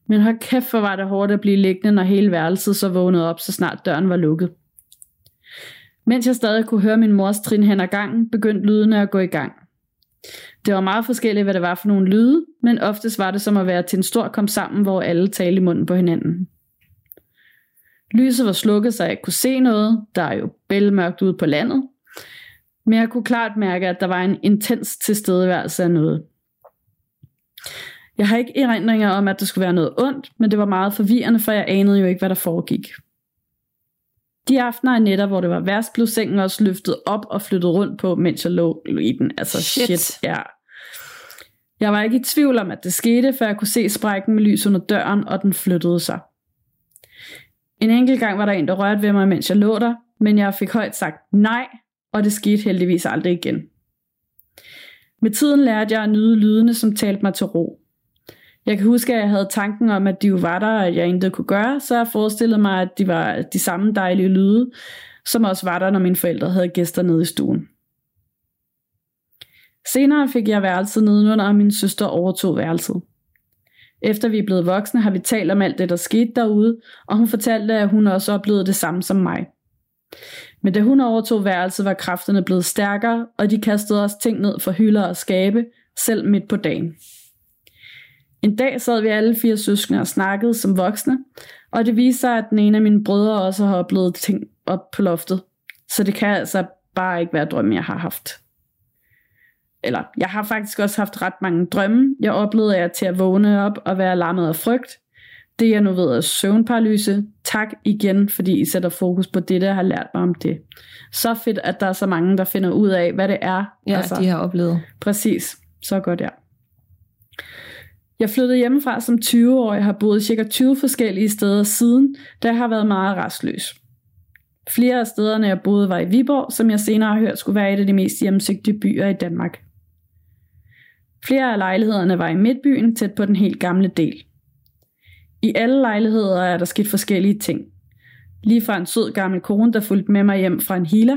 Men hold kæft, hvor var det hårdt at blive liggende, når hele værelset så vågnede op, så snart døren var lukket. Mens jeg stadig kunne høre min mors trin hen ad gangen, begyndte lydene at gå i gang. Det var meget forskelligt, hvad det var for nogle lyde, men oftest var det som at være til en stor kom sammen, hvor alle talte i munden på hinanden. Lyset var slukket, så jeg ikke kunne se noget. Der er jo bælmørkt ude på landet. Men jeg kunne klart mærke, at der var en intens tilstedeværelse af noget. Jeg har ikke erindringer om, at der skulle være noget ondt, men det var meget forvirrende, for jeg anede jo ikke, hvad der foregik. De aftener og nætter, hvor det var værst, blev sengen også løftet op og flyttet rundt på, mens jeg lå i den. Altså Shit. shit, ja. Jeg var ikke i tvivl om, at det skete, før jeg kunne se sprækken med lys under døren, og den flyttede sig. En enkelt gang var der en, der rørte ved mig, mens jeg lå der, men jeg fik højt sagt nej, og det skete heldigvis aldrig igen. Med tiden lærte jeg at nyde lydene, som talte mig til ro. Jeg kan huske, at jeg havde tanken om, at de jo var der, og at jeg intet kunne gøre, så jeg forestillede mig, at de var de samme dejlige lyde, som også var der, når mine forældre havde gæster nede i stuen. Senere fik jeg værelset nedenunder, og min søster overtog værelset. Efter vi er blevet voksne, har vi talt om alt det, der skete derude, og hun fortalte, at hun også oplevede det samme som mig. Men da hun overtog værelset, var kræfterne blevet stærkere, og de kastede os ting ned for hylder og skabe, selv midt på dagen. En dag sad vi alle fire søskende og snakkede som voksne, og det viste sig, at den ene af mine brødre også har oplevet ting op på loftet. Så det kan altså bare ikke være drømme, jeg har haft. Eller, jeg har faktisk også haft ret mange drømme. Jeg oplevede jer til at vågne op og være lammet af frygt. Det jeg nu ved er søvnparalyse. Tak igen, fordi I sætter fokus på det, der har lært mig om det. Så fedt, at der er så mange, der finder ud af, hvad det er. Ja, altså, de har oplevet. Præcis. Så godt, ja. Jeg flyttede hjemmefra som 20-årig og har boet cirka 20 forskellige steder siden, da jeg har været meget restløs. Flere af stederne, jeg boede, var i Viborg, som jeg senere har hørt skulle være et af de mest hjemsøgte byer i Danmark. Flere af lejlighederne var i midtbyen, tæt på den helt gamle del. I alle lejligheder er der sket forskellige ting. Lige fra en sød gammel kone, der fulgte med mig hjem fra en healer,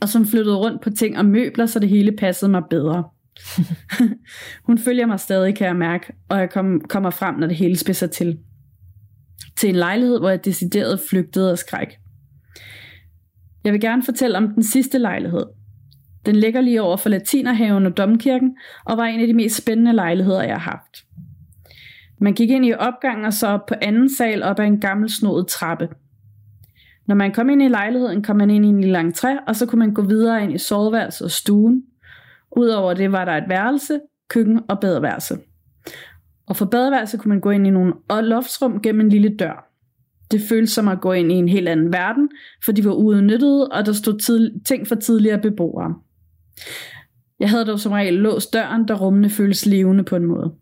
og som flyttede rundt på ting og møbler, så det hele passede mig bedre. Hun følger mig stadig, kan jeg mærke, og jeg kom, kommer frem, når det hele spidser til. Til en lejlighed, hvor jeg decideret flygtede af skræk. Jeg vil gerne fortælle om den sidste lejlighed. Den ligger lige over for Latinerhaven og Domkirken, og var en af de mest spændende lejligheder, jeg har haft. Man gik ind i opgangen og så op på anden sal op ad en gammel snodet trappe. Når man kom ind i lejligheden, kom man ind i en lille entré, og så kunne man gå videre ind i soveværelset og stuen, Udover det var der et værelse, køkken og badeværelse. Og for badeværelset kunne man gå ind i nogle loftsrum gennem en lille dør. Det føltes som at gå ind i en helt anden verden, for de var uudnyttede, og der stod ting for tidligere beboere. Jeg havde dog som regel låst døren, da rummene føltes levende på en måde.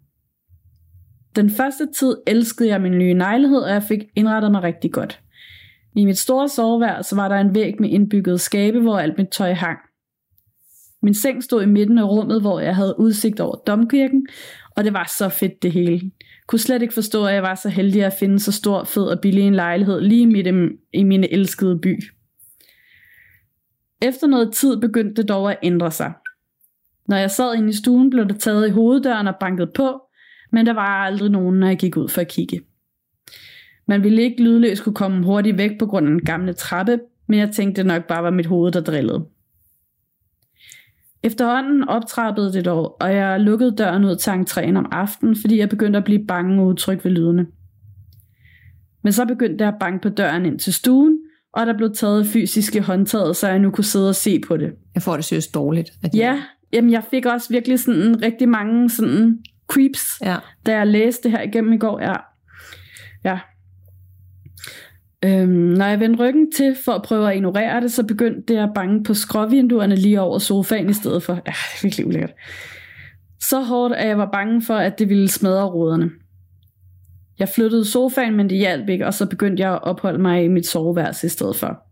Den første tid elskede jeg min nye lejlighed, og jeg fik indrettet mig rigtig godt. I mit store soveværelse var der en væg med indbygget skabe, hvor alt mit tøj hang. Min seng stod i midten af rummet, hvor jeg havde udsigt over domkirken, og det var så fedt det hele. Kunne slet ikke forstå, at jeg var så heldig at finde så stor, fed og billig en lejlighed lige midt i min elskede by. Efter noget tid begyndte det dog at ændre sig. Når jeg sad inde i stuen, blev der taget i hoveddøren og banket på, men der var aldrig nogen, når jeg gik ud for at kigge. Man ville ikke lydløst kunne komme hurtigt væk på grund af den gamle trappe, men jeg tænkte det nok bare var mit hoved, der drillede. Efterhånden optrappede det dog, og jeg lukkede døren ud til entréen om aftenen, fordi jeg begyndte at blive bange og utryg ved lydene. Men så begyndte jeg at banke på døren ind til stuen, og der blev taget fysiske håndtaget, så jeg nu kunne sidde og se på det. Jeg får det seriøst dårligt. At ja, jamen jeg fik også virkelig sådan rigtig mange sådan creeps, ja. da jeg læste det her igennem i går. Ja, ja Øhm, når jeg vendte ryggen til for at prøve at ignorere det, så begyndte jeg at bange på skråvinduerne lige over sofaen i stedet for. Ja, det er virkelig ulækkert. Så hårdt, at jeg var bange for, at det ville smadre ruderne. Jeg flyttede sofaen, men det hjalp ikke, og så begyndte jeg at opholde mig i mit soveværelse i stedet for.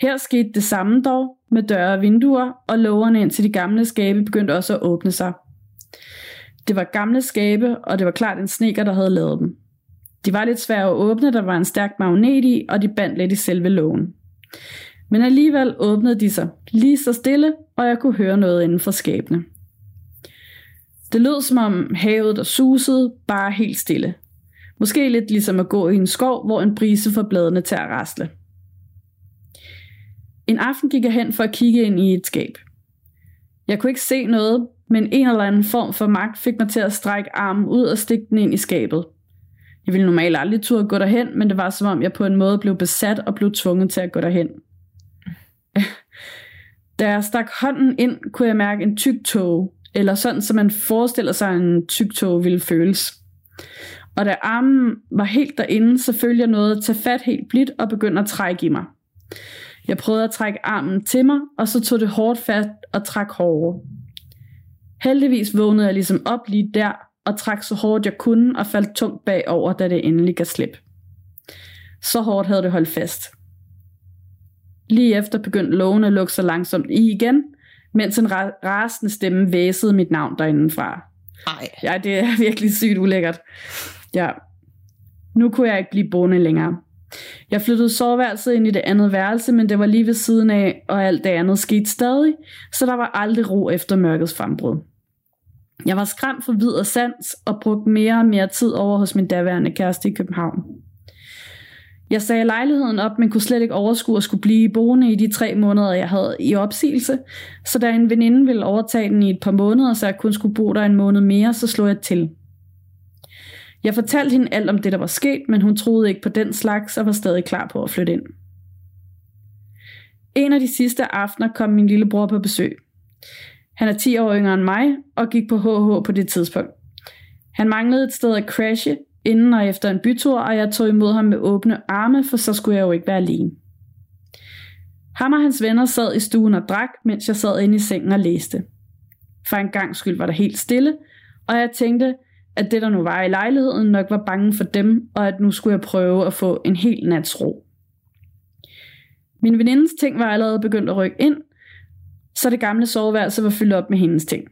Her skete det samme dog, med døre og vinduer, og lågerne ind til de gamle skabe begyndte også at åbne sig. Det var gamle skabe, og det var klart en sneker, der havde lavet dem. De var lidt svære at åbne, der var en stærk magnet i, og de bandt lidt i selve lågen. Men alligevel åbnede de sig lige så stille, og jeg kunne høre noget inden for skabene. Det lød som om havet der susede, bare helt stille. Måske lidt ligesom at gå i en skov, hvor en brise får bladene til at rasle. En aften gik jeg hen for at kigge ind i et skab. Jeg kunne ikke se noget, men en eller anden form for magt fik mig til at strække armen ud og stikke den ind i skabet. Jeg ville normalt aldrig turde gå derhen, men det var som om jeg på en måde blev besat og blev tvunget til at gå derhen. Da jeg stak hånden ind, kunne jeg mærke en tyk tåge eller sådan, som man forestiller sig, en tyk tog ville føles. Og da armen var helt derinde, så følte jeg noget at tage fat helt blidt og begyndte at trække i mig. Jeg prøvede at trække armen til mig, og så tog det hårdt fat og trak hårdere. Heldigvis vågnede jeg ligesom op lige der, og trak så hårdt jeg kunne og faldt tungt bagover, da det endelig gav slip. Så hårdt havde det holdt fast. Lige efter begyndte lågen at lukke sig langsomt i igen, mens en ra- rasende stemme væsede mit navn derindefra. Ej. Ja, det er virkelig sygt ulækkert. Ja. Nu kunne jeg ikke blive boende længere. Jeg flyttede soveværelset ind i det andet værelse, men det var lige ved siden af, og alt det andet skete stadig, så der var aldrig ro efter mørkets frembrud. Jeg var skræmt for vid og sans, og brugte mere og mere tid over hos min daværende kæreste i København. Jeg sagde lejligheden op, men kunne slet ikke overskue at skulle blive boende i de tre måneder, jeg havde i opsigelse. Så da en veninde ville overtage den i et par måneder, så jeg kun skulle bo der en måned mere, så slog jeg til. Jeg fortalte hende alt om det, der var sket, men hun troede ikke på den slags og var stadig klar på at flytte ind. En af de sidste aftener kom min lillebror på besøg. Han er 10 år yngre end mig og gik på HH på det tidspunkt. Han manglede et sted at crashe, inden og efter en bytur, og jeg tog imod ham med åbne arme, for så skulle jeg jo ikke være alene. Ham og hans venner sad i stuen og drak, mens jeg sad inde i sengen og læste. For en gang skyld var der helt stille, og jeg tænkte, at det der nu var i lejligheden nok var bange for dem, og at nu skulle jeg prøve at få en hel nats ro. Min venindes ting var allerede begyndt at rykke ind, så det gamle soveværelse var fyldt op med hendes ting.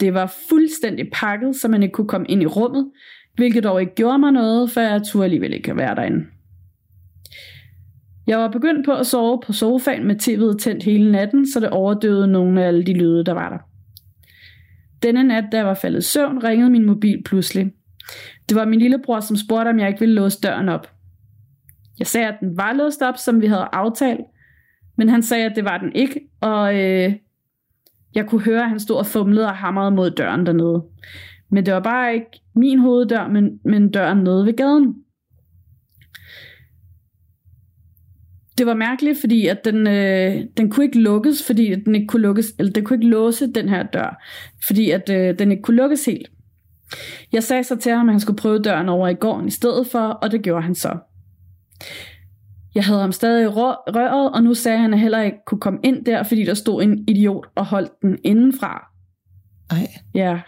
Det var fuldstændig pakket, så man ikke kunne komme ind i rummet, hvilket dog ikke gjorde mig noget, for jeg turde alligevel ikke være derinde. Jeg var begyndt på at sove på sofaen med tv'et tændt hele natten, så det overdøvede nogle af alle de lyde, der var der. Denne nat, da jeg var faldet i søvn, ringede min mobil pludselig. Det var min lillebror, som spurgte, om jeg ikke ville låse døren op. Jeg sagde, at den var låst op, som vi havde aftalt, men han sagde, at det var den ikke, og øh, jeg kunne høre, at han stod og fumlede og hamrede mod døren dernede. Men det var bare ikke min hoveddør, men, men døren nede ved gaden. Det var mærkeligt, fordi at den, øh, den kunne ikke lukkes, fordi at den ikke kunne lukkes, eller den kunne ikke låse den her dør, fordi at øh, den ikke kunne lukkes helt. Jeg sagde så til ham, at han skulle prøve døren over i gården i stedet for, og det gjorde han så. Jeg havde ham stadig i røret, og nu sagde han, at han heller ikke kunne komme ind der, fordi der stod en idiot og holdt den indenfra. Ej. Ja.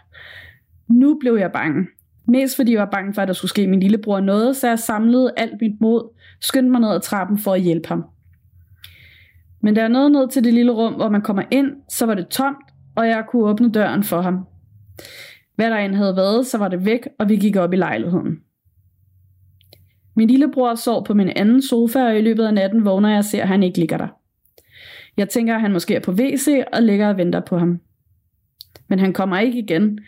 Nu blev jeg bange. Mest fordi jeg var bange for, at der skulle ske min lillebror noget, så jeg samlede alt mit mod, skyndte mig ned ad trappen for at hjælpe ham. Men da jeg nåede ned til det lille rum, hvor man kommer ind, så var det tomt, og jeg kunne åbne døren for ham. Hvad der end havde været, så var det væk, og vi gik op i lejligheden. Min lillebror sov på min anden sofa, og i løbet af natten vågner jeg og ser, at han ikke ligger der. Jeg tænker, at han måske er på WC og ligger og venter på ham. Men han kommer ikke igen,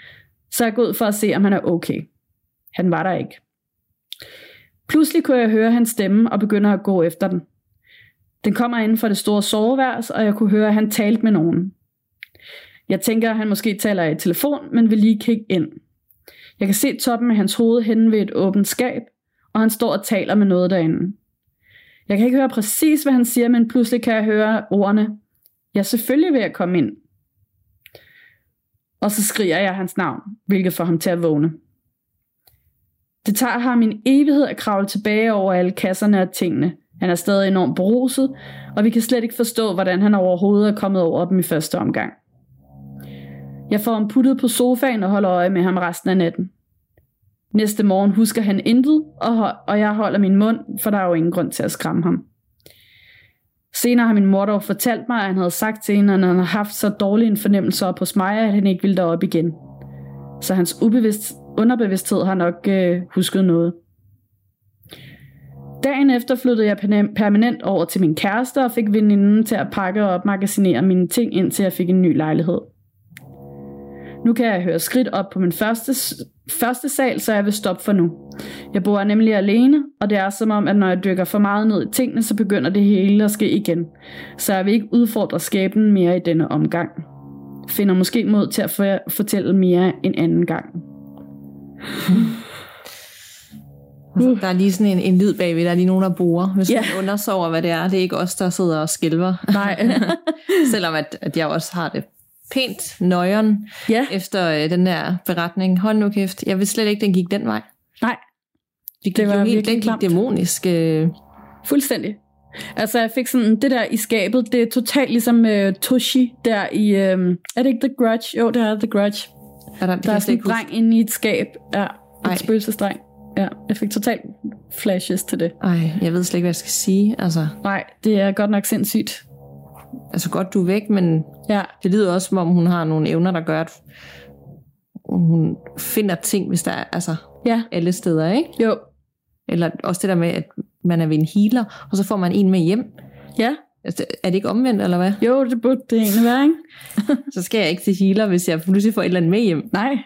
så jeg går ud for at se, om han er okay. Han var der ikke. Pludselig kunne jeg høre hans stemme og begynder at gå efter den. Den kommer inden for det store soveværelse, og jeg kunne høre, at han talte med nogen. Jeg tænker, at han måske taler i telefon, men vil lige kigge ind. Jeg kan se toppen af hans hoved henne ved et åbent skab, og han står og taler med noget derinde. Jeg kan ikke høre præcis, hvad han siger, men pludselig kan jeg høre ordene. Ja, selvfølgelig vil jeg komme ind. Og så skriger jeg hans navn, hvilket får ham til at vågne. Det tager ham en evighed at kravle tilbage over alle kasserne og tingene. Han er stadig enormt beruset, og vi kan slet ikke forstå, hvordan han overhovedet er kommet over dem i første omgang. Jeg får ham puttet på sofaen og holder øje med ham resten af natten. Næste morgen husker han intet, og, og jeg holder min mund, for der er jo ingen grund til at skræmme ham. Senere har min mor dog fortalt mig, at han havde sagt til hende, at han havde haft så dårlig en fornemmelse op hos mig, at han ikke ville derop igen. Så hans ubevidst, underbevidsthed har nok øh, husket noget. Dagen efter flyttede jeg permanent over til min kæreste og fik veninden til at pakke og opmagasinere mine ting, indtil jeg fik en ny lejlighed. Nu kan jeg høre skridt op på min første, første sal, så jeg vil stoppe for nu. Jeg bor nemlig alene, og det er som om, at når jeg dykker for meget ned i tingene, så begynder det hele at ske igen. Så jeg vil ikke udfordre skæbnen mere i denne omgang. Finder måske mod til at fortælle mere en anden gang. Uh. Der er lige sådan en, en lyd bagved, der er lige nogen, der borer, hvis yeah. man undrer sig over, hvad det er. Det er ikke os, der sidder og skælver. Nej. Selvom at, at jeg også har det pænt nøjeren ja. efter øh, den der beretning. Hold nu kæft, jeg vidste slet ikke, den gik den vej. Nej. Det, det var jo helt, den gik dæmonisk. Øh. Fuldstændig. Altså jeg fik sådan, det der i skabet, det er totalt ligesom uh, Toshi der i, um, er det ikke The Grudge? Jo, det er The Grudge. Er der, der er sådan en dreng inde i et skab. Ja, et spøgelsesdreng. Ja, jeg fik totalt flashes til det. Ej, jeg ved slet ikke, hvad jeg skal sige. Altså. Nej, det er godt nok sindssygt. Altså godt du er væk, men Ja, det lyder også, som om hun har nogle evner, der gør, at hun finder ting, hvis der er altså, ja, alle steder, ikke? jo, Eller også det der med, at man er ved en healer, og så får man en med hjem. ja, Altså, er det ikke omvendt, eller hvad? jo, det burde det egentlig være, ikke? Så skal jeg ikke til healer, hvis jeg pludselig får et eller andet med hjem. Nej,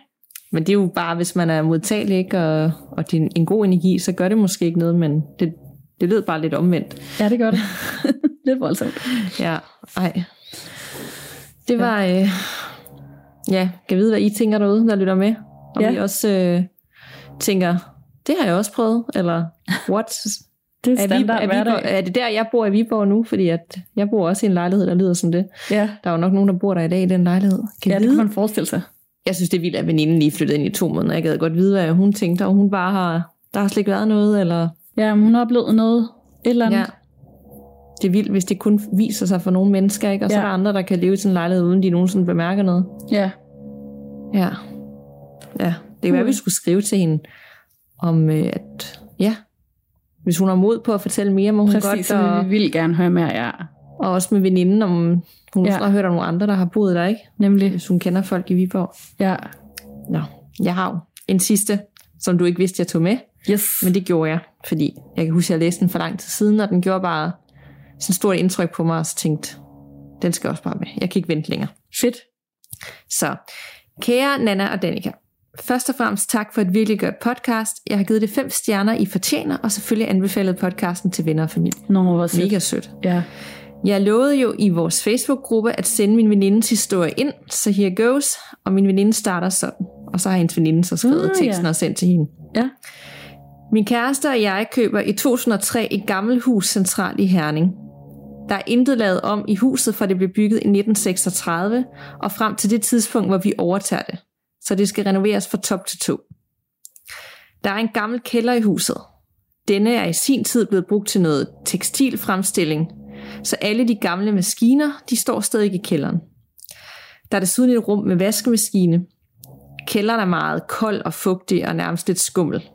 Men det er jo bare, hvis man er modtagelig, ikke? Og, og det er en god energi, så gør det måske ikke noget, men det, det lød bare lidt omvendt. ja, det gør det. Lidt voldsomt. Ja, ej. Det var, øh, ja, kan vide, hvad I tænker derude, der lytter med. Og Ja. vi også øh, tænker, det har jeg også prøvet, eller what? Det er standard er. Viborg, er det der, jeg bor i Viborg nu? Fordi at jeg bor også i en lejlighed, der lyder som det. Ja, Der er jo nok nogen, der bor der i dag i den lejlighed. Kan ja ja, det vide? kan man forestille sig. Jeg synes, det er vildt, at veninden lige flyttede ind i to måneder. Jeg gad godt vide, hvad hun tænkte, og hun bare har... Der har slet ikke været noget, eller... Ja, hun har oplevet noget, et eller andet. Ja. Det er vildt, hvis det kun viser sig for nogle mennesker, ikke? Og så Ja. er der andre, der kan leve i sådan en lejlighed, uden de nogensinde bemærker noget. ja. Ja. Ja, det kan være, Mm. vi skulle skrive til hende, om øh, at... Ja, hvis hun har mod på at fortælle mere, må hun Præcis, godt... så Og, vi vil gerne høre mere, ja. og også med veninden, om hun Ja. har hørt om nogle andre, der har boet der, ikke? Nemlig, Hvis hun kender folk i Viborg. ja. Nå, jeg har jo en sidste, som du ikke vidste, jeg tog med. Yes. Men det gjorde jeg, fordi jeg kan huske, at jeg læste den for lang tid siden, og den gjorde bare sådan stort indtryk på mig, og så tænkte, den skal også bare med. Jeg kan ikke vente længere. Fedt. Så, kære Nana og Danika, først og fremmest tak for et virkelig godt podcast. Jeg har givet det fem stjerner, I fortjener, og selvfølgelig anbefalet podcasten til venner og familie. Nå, hvor sødt. Mega sødt. Ja. Jeg lovede jo i vores Facebook-gruppe at sende min venindes historie ind, så here goes, og min veninde starter sådan. Og så har hendes veninde så skrevet uh, teksten ja. og sendt til hende. Ja. Min kæreste og jeg køber i 2003 et gammelt hus centralt i Herning. Der er intet lavet om i huset, for det blev bygget i 1936, og frem til det tidspunkt, hvor vi overtager det. Så det skal renoveres fra top til to. Der er en gammel kælder i huset. Denne er i sin tid blevet brugt til noget tekstilfremstilling, så alle de gamle maskiner, de står stadig i kælderen. Der er desuden et rum med vaskemaskine. Kælderen er meget kold og fugtig og nærmest lidt skummel.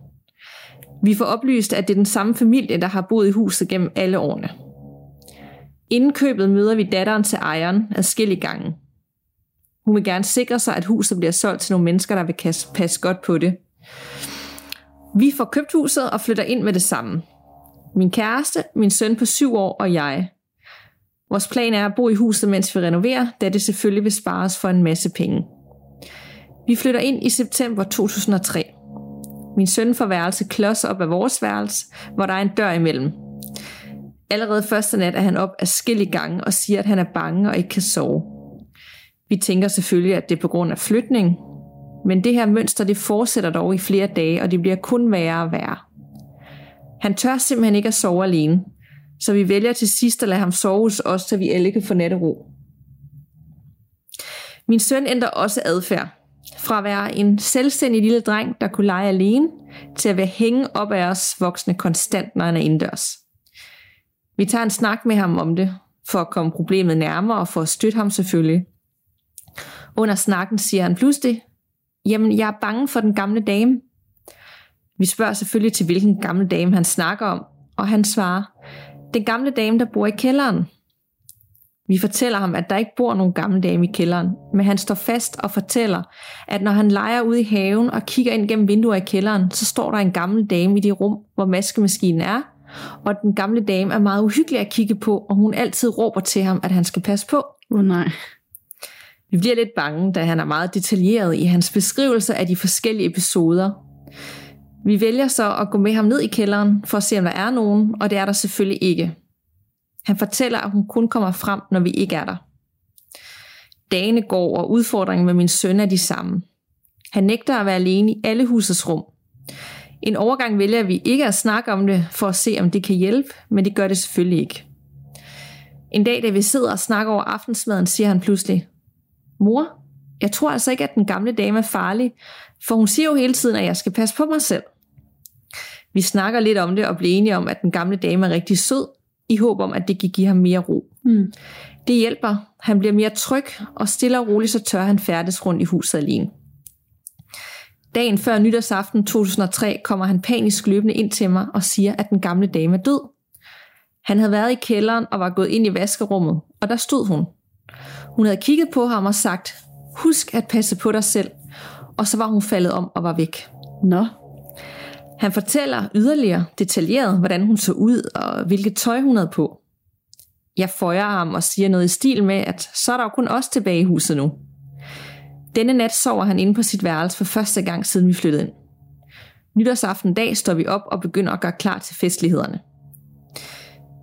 Vi får oplyst, at det er den samme familie, der har boet i huset gennem alle årene. Inden købet møder vi datteren til ejeren adskillige gange. Hun vil gerne sikre sig, at huset bliver solgt til nogle mennesker, der vil passe godt på det. Vi får købt huset og flytter ind med det samme. Min kæreste, min søn på syv år og jeg. Vores plan er at bo i huset, mens vi renoverer, da det selvfølgelig vil spares for en masse penge. Vi flytter ind i september 2003. Min søn får værelse klods op af vores værelse, hvor der er en dør imellem. Allerede første nat er han op af skille gange og siger, at han er bange og ikke kan sove. Vi tænker selvfølgelig, at det er på grund af flytning, men det her mønster det fortsætter dog i flere dage, og det bliver kun værre og værre. Han tør simpelthen ikke at sove alene, så vi vælger til sidst at lade ham sove hos os, så vi alle kan få nattero. Min søn ændrer også adfærd. Fra at være en selvstændig lille dreng, der kunne lege alene, til at være hænge op af os voksne konstant, når han er indendørs. Vi tager en snak med ham om det, for at komme problemet nærmere og for at støtte ham selvfølgelig. Under snakken siger han pludselig, jamen jeg er bange for den gamle dame. Vi spørger selvfølgelig til hvilken gamle dame han snakker om, og han svarer, den gamle dame, der bor i kælderen. Vi fortæller ham, at der ikke bor nogen gamle dame i kælderen, men han står fast og fortæller, at når han leger ude i haven og kigger ind gennem vinduer i kælderen, så står der en gammel dame i det rum, hvor maskemaskinen er, og den gamle dame er meget uhyggelig at kigge på, og hun altid råber til ham, at han skal passe på. Åh oh, nej. Vi bliver lidt bange, da han er meget detaljeret i hans beskrivelse af de forskellige episoder. Vi vælger så at gå med ham ned i kælderen for at se, om der er nogen, og det er der selvfølgelig ikke. Han fortæller, at hun kun kommer frem, når vi ikke er der. Dagene går, og udfordringen med min søn er de samme. Han nægter at være alene i alle husets rum. En overgang vælger vi ikke at snakke om det, for at se, om det kan hjælpe, men det gør det selvfølgelig ikke. En dag, da vi sidder og snakker over aftensmaden, siger han pludselig, Mor, jeg tror altså ikke, at den gamle dame er farlig, for hun siger jo hele tiden, at jeg skal passe på mig selv. Vi snakker lidt om det og bliver enige om, at den gamle dame er rigtig sød, i håb om, at det kan give ham mere ro. Mm. Det hjælper. Han bliver mere tryg, og stille og roligt så tør han færdes rundt i huset alene. Dagen før nytårsaften 2003 kommer han panisk løbende ind til mig og siger, at den gamle dame er død. Han havde været i kælderen og var gået ind i vaskerummet, og der stod hun. Hun havde kigget på ham og sagt, husk at passe på dig selv, og så var hun faldet om og var væk. Nå. Han fortæller yderligere detaljeret, hvordan hun så ud og hvilket tøj hun havde på. Jeg føjer ham og siger noget i stil med, at så er der jo kun os tilbage i huset nu. Denne nat sover han inde på sit værelse for første gang siden vi flyttede ind. Nytårsaften dag står vi op og begynder at gøre klar til festlighederne.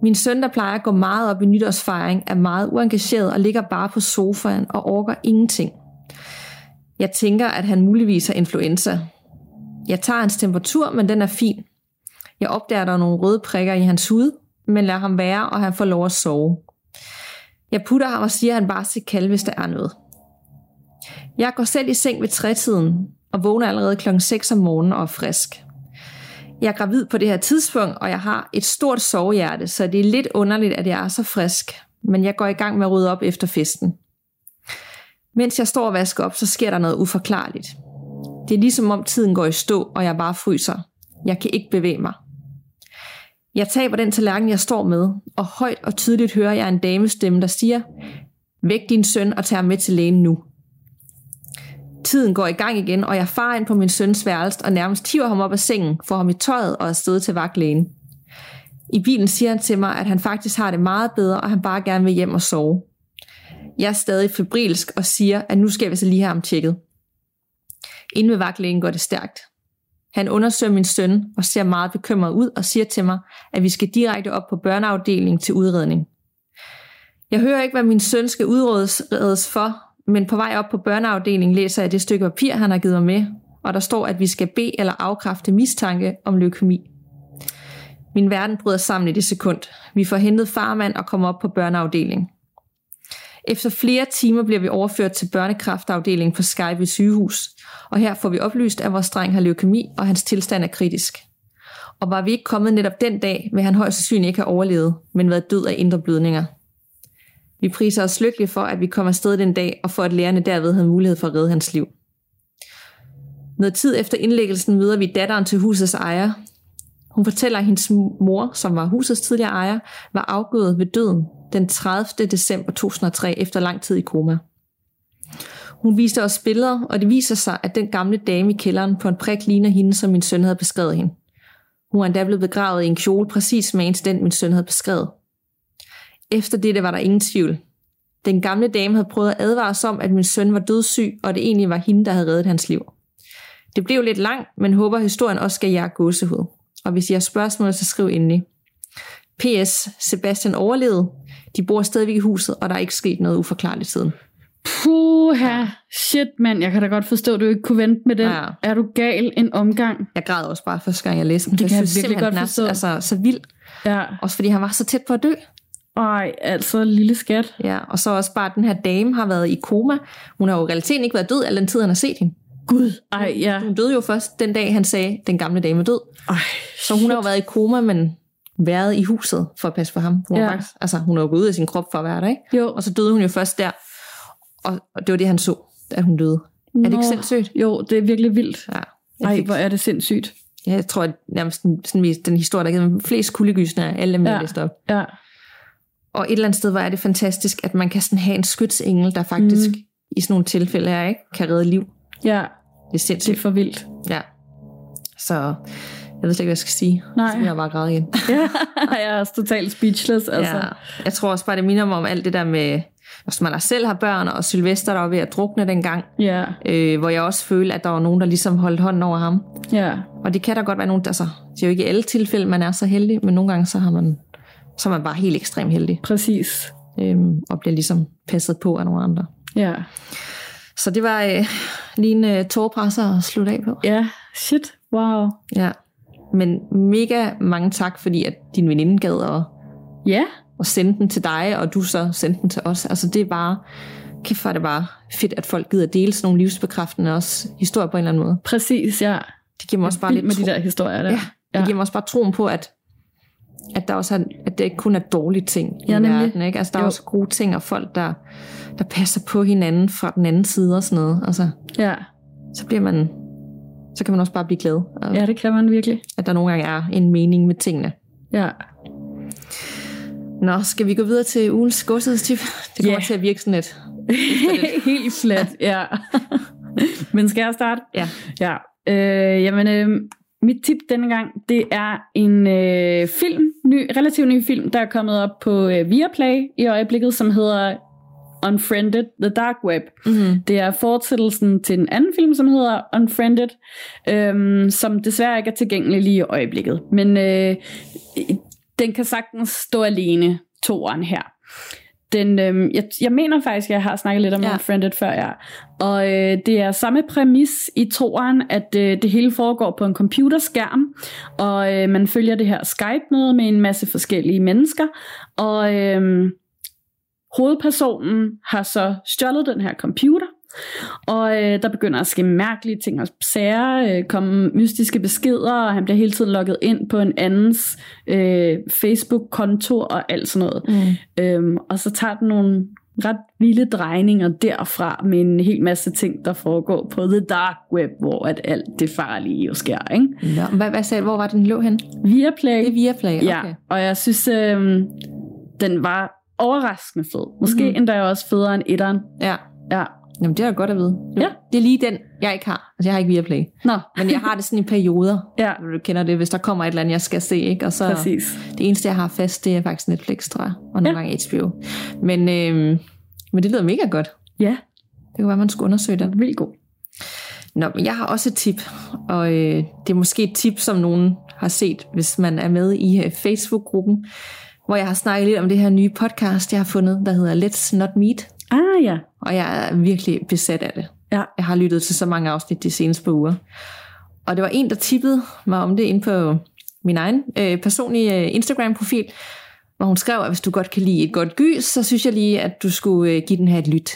Min søn, der plejer at gå meget op i nytårsfejring, er meget uengageret og ligger bare på sofaen og orker ingenting. Jeg tænker, at han muligvis har influenza. Jeg tager hans temperatur, men den er fin. Jeg opdager, der er nogle røde prikker i hans hud, men lader ham være, og han får lov at sove. Jeg putter ham og siger, at han bare skal kalde, hvis der er noget. Jeg går selv i seng ved trætiden, og vågner allerede klokken 6 om morgenen og er frisk. Jeg er gravid på det her tidspunkt, og jeg har et stort sovehjerte, så det er lidt underligt, at jeg er så frisk. Men jeg går i gang med at rydde op efter festen. Mens jeg står og vasker op, så sker der noget uforklarligt. Det er ligesom om tiden går i stå, og jeg bare fryser. Jeg kan ikke bevæge mig. Jeg taber den tallerken, jeg står med, og højt og tydeligt hører jeg en damestemme, der siger, væk din søn og tag ham med til lægen nu. Tiden går i gang igen, og jeg farer ind på min søns værelse og nærmest hiver ham op af sengen, får ham i tøjet og afsted til vagtlægen. I bilen siger han til mig, at han faktisk har det meget bedre, og han bare gerne vil hjem og sove. Jeg er stadig febrilsk og siger, at nu skal vi så lige have ham tjekket. Inden ved vagtlægen går det stærkt. Han undersøger min søn og ser meget bekymret ud og siger til mig, at vi skal direkte op på børneafdelingen til udredning. Jeg hører ikke, hvad min søn skal udredes for, men på vej op på børneafdelingen læser jeg det stykke papir, han har givet mig med, og der står, at vi skal bede eller afkræfte mistanke om leukemi. Min verden bryder sammen i det sekund. Vi får hentet farmand og kommer op på børneafdelingen. Efter flere timer bliver vi overført til børnekraftafdelingen på Skype sygehus, og her får vi oplyst, at vores dreng har leukemi, og hans tilstand er kritisk. Og var vi ikke kommet netop den dag, vil han højst sandsynligt ikke have overlevet, men været død af indre blødninger. Vi priser os lykkelige for, at vi kommer afsted den dag, og for at lærerne derved havde mulighed for at redde hans liv. Noget tid efter indlæggelsen møder vi datteren til husets ejer. Hun fortæller, at hendes mor, som var husets tidligere ejer, var afgået ved døden den 30. december 2003 efter lang tid i koma. Hun viste os billeder, og det viser sig, at den gamle dame i kælderen på en prik ligner hende, som min søn havde beskrevet hende. Hun er endda blevet begravet i en kjole, præcis med den, min søn havde beskrevet. Efter det var der ingen tvivl. Den gamle dame havde prøvet at advare os om, at min søn var dødssyg, og det egentlig var hende, der havde reddet hans liv. Det blev lidt langt, men håber historien også skal jer gåsehud. Og hvis I har spørgsmål, så skriv endelig. P.S. Sebastian overlevede. De bor stadigvæk i huset, og der er ikke sket noget uforklarligt siden. Puha, shit mand, jeg kan da godt forstå, at du ikke kunne vente med den. Ja. Er du gal en omgang? Jeg græd også bare første gang, jeg læste den. Det kan jeg, jeg virkelig godt forstå. Altså, så vild. Ja. Også fordi han var så tæt på at dø. Ej, altså lille skat. Ja, og så også bare, at den her dame har været i koma. Hun har jo i realiteten ikke været død, al den tid han har set hende. Gud, ej, ja. Hun døde jo først den dag, han sagde, den gamle dame er død. Ej, så hun har jo været i koma, men været i huset for at passe på ham. Hun, ja. faktisk, altså, hun har jo gået ud af sin krop for at være der, ikke? Jo. Og så døde hun jo først der. Og, og det var det, han så, at hun døde. Nå. Er det ikke sindssygt? Jo, det er virkelig vildt. Ja. Ej, fik, hvor er det sindssygt. Ja, jeg tror, at nærmest den, sådan, den historie, der givet flest kuldegysene af alle dem, ja. jeg op. Ja. Og et eller andet sted, hvor er det fantastisk, at man kan sådan have en skytsengel, der faktisk mm. i sådan nogle tilfælde her, ikke, kan redde liv. Ja, det er sindssygt. Det er for vildt. Ja. Så jeg ved slet ikke, hvad jeg skal sige. Nej. Så jeg bare græde igen. ja, jeg er også totalt speechless. Altså. Ja. Jeg tror også bare, det minder mig om alt det der med, hvis man selv har børn, og Sylvester, der var ved at drukne dengang. Ja. Øh, hvor jeg også følte, at der var nogen, der ligesom holdt hånden over ham. Ja. Og det kan der godt være nogen, altså, det er jo ikke i alle tilfælde, man er så heldig, men nogle gange så har man, så er man bare helt ekstremt heldig. Præcis. Øhm, og bliver ligesom passet på af nogle andre. Ja. Så det var øh, lige en øh, tårpresser at slutte af på. Ja, shit, wow. Ja, men mega mange tak, fordi at din veninde gad at, ja. at sende den til dig, og du så sendte den til os. Altså det er bare, kæft for det bare fedt, at folk gider dele sådan nogle livsbekræftende også historier på en eller anden måde. Præcis, ja. Det giver mig også bare lidt med de der historier der. Ja, det ja. giver mig også bare troen på, at at der også er, at det ikke kun er dårlige ting ja, i verden. Ikke? Altså, der jo. er også gode ting, og folk, der, der passer på hinanden fra den anden side og sådan noget. Altså, ja. Så bliver man, så kan man også bare blive glad. Ja, det kan man virkelig. At der nogle gange er en mening med tingene. Ja. Nå, skal vi gå videre til ugens godshedstip? Det kommer Ja. til at virke sådan lidt. Helt flat, ja. Men skal jeg starte? Ja. Ja. Øh, jamen, øh, mit tip denne gang, det er en øh, film, ny, relativt ny film, der er kommet op på øh, Viaplay i øjeblikket, som hedder Unfriended, The Dark Web. Mm-hmm. Det er fortsættelsen til en anden film, som hedder Unfriended, øhm, som desværre ikke er tilgængelig lige i øjeblikket. Men øh, den kan sagtens stå alene, toeren her. Den, øh, jeg, jeg mener faktisk, at jeg har snakket lidt om Ja. Unfriended før, ja. Og øh, det er samme præmis i toeren, at øh, det hele foregår på en computerskærm, og øh, man følger det her Skype-møde med en masse forskellige mennesker, og øh, hovedpersonen har så stjålet den her computer, og øh, der begynder at ske mærkelige ting og sager, øh, komme mystiske beskeder, og han bliver hele tiden logget ind på en andens øh, Facebook-konto og alt sådan noget. Mm. Øhm, og så tager den nogle ret vilde drejninger derfra med en hel masse ting, der foregår på The Dark Web, hvor at alt det farlige jo sker. Ikke? Nå, hvad, hvad sagde? Hvor var den lå hen? Via Play. Det er Viaplay, okay. Ja, og jeg synes, øh, den var overraskende fed. Måske mm-hmm. endda også federe end etteren. ja. Ja. Jamen, det er da godt at vide. Ja. Det er lige den, jeg ikke har. Altså, jeg har ikke Viaplay. Nå, Men jeg har det sådan i perioder. ja, Du kender det, hvis der kommer et eller andet, jeg skal se. Ikke? Og så, præcis. det eneste, jeg har fast, det er faktisk Netflix, tror jeg. Og nogle Ja. gange HBO. Men, øh, men det lyder mega godt. Ja, Det kunne være, man skulle undersøge det. vildt god. Nå, men jeg har også et tip, og øh, det er måske et tip, som nogen har set, hvis man er med i øh, Facebook-gruppen, hvor jeg har snakket lidt om det her nye podcast, jeg har fundet, der hedder Let's Not Meet, Ah ja, og jeg er virkelig besat af det. Ja. Jeg har lyttet til så mange afsnit de seneste par uger. Og det var en, der tippede mig om det ind på min egen øh, personlige øh, Instagram-profil, hvor hun skrev, at hvis du godt kan lide et godt gys, så synes jeg lige, at du skulle øh, give den her et lyt.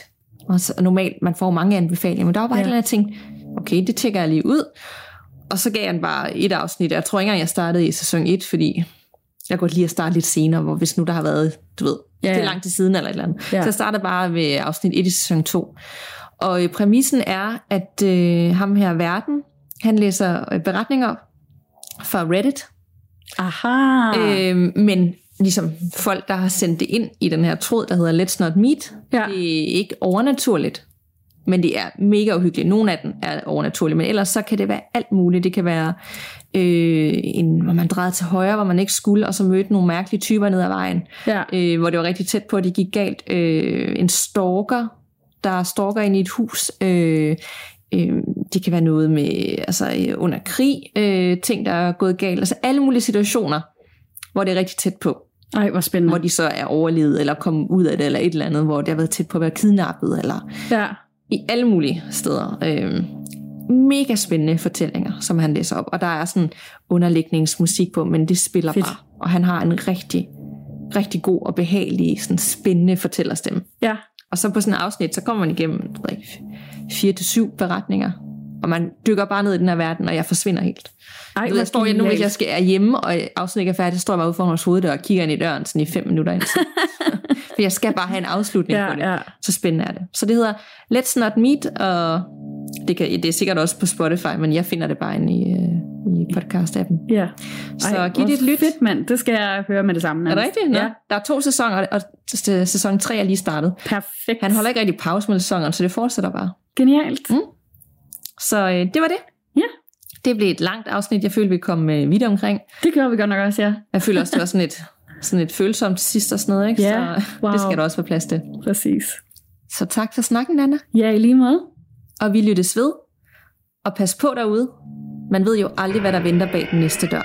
Og, så, og normalt, man får mange anbefalinger, men der var bare Ja. et eller andet, jeg tænkte, okay, det tjekker jeg lige ud. Og så gav jeg den bare et afsnit. Jeg tror ikke engang, jeg startede i sæson 1, fordi jeg kunne godt lide at starte lidt senere, hvor hvis nu der har været, du ved, Ja, ja, det er ja. lang tid siden eller et eller andet. Ja. Så jeg startede bare ved afsnit 1 i sæson 2. Og øh, præmissen er, at øh, ham her verden, han læser øh, beretninger fra Reddit, aha. Øh, men ligesom folk, der har sendt det ind i den her tråd, der hedder Let's Not Meet, ja. det er ikke overnaturligt, men det er mega uhyggeligt. Nogle af dem er overnaturlige, men ellers så kan det være alt muligt. Det kan være, øh, en, hvor man drejede til højre, hvor man ikke skulle, og så mødte nogle mærkelige typer ned ad vejen, ja. øh, hvor det var rigtig tæt på, at det gik galt. Øh, en stalker, der stalker ind i et hus. Øh, øh, det kan være noget med altså, øh, under krig, øh, ting, der er gået galt. Altså alle mulige situationer, hvor det er rigtig tæt på. Ej, hvor spændende. Hvor de så er overlevet, eller kommet ud af det, eller et eller andet, hvor det har været tæt på at være kidnappet, eller Ja, i alle mulige steder. Øh, mega spændende fortællinger, som han læser op. Og der er sådan underlægningsmusik på, men det spiller Fedt. bare. Og han har en rigtig, rigtig god og behagelig, sådan spændende fortællerstemme. ja. Og så på sådan et afsnit, så kommer man igennem jeg ved ikke, fire til syv beretninger. Og man dykker bare ned i den her verden, og jeg forsvinder helt. Ej, Jeg, ved, jeg står jeg nu, hvis jeg skal er hjemme, og afsnittet ikke er færdigt, så står jeg bare ude foran vores hoveddør og kigger ind i døren sådan i fem minutter ind. For jeg skal bare have en afslutning Ja, på det. ja. Så spændende er det. Så det hedder Let's Not Meet, og det, kan, det er sikkert også på Spotify, men jeg finder det bare inde i, øh, i podcast-appen. Ja. Så Ej, giv det et lyt. Fedt, mand. Det skal jeg høre med det samme. Er det rigtigt? Nå. Ja, Der er to sæsoner, og sæson 3 er lige startet. perfekt. Han holder ikke rigtig pause med sæsonerne, så det fortsætter bare. Genialt. Mm. Så øh, det var det. Ja. Det blev et langt afsnit, jeg følte, vi kom øh, vidt omkring. Det gør vi godt nok også, ja. Jeg føler også, det var sådan et, sådan et følsomt sidst og sådan noget, ikke? Ja, så wow. det skal der også være plads til. Præcis. Så tak for snakken, Anna. Ja, i lige måde. Og vi lyttes ved. Og pas på derude. Man ved jo aldrig, hvad der venter bag den næste dør.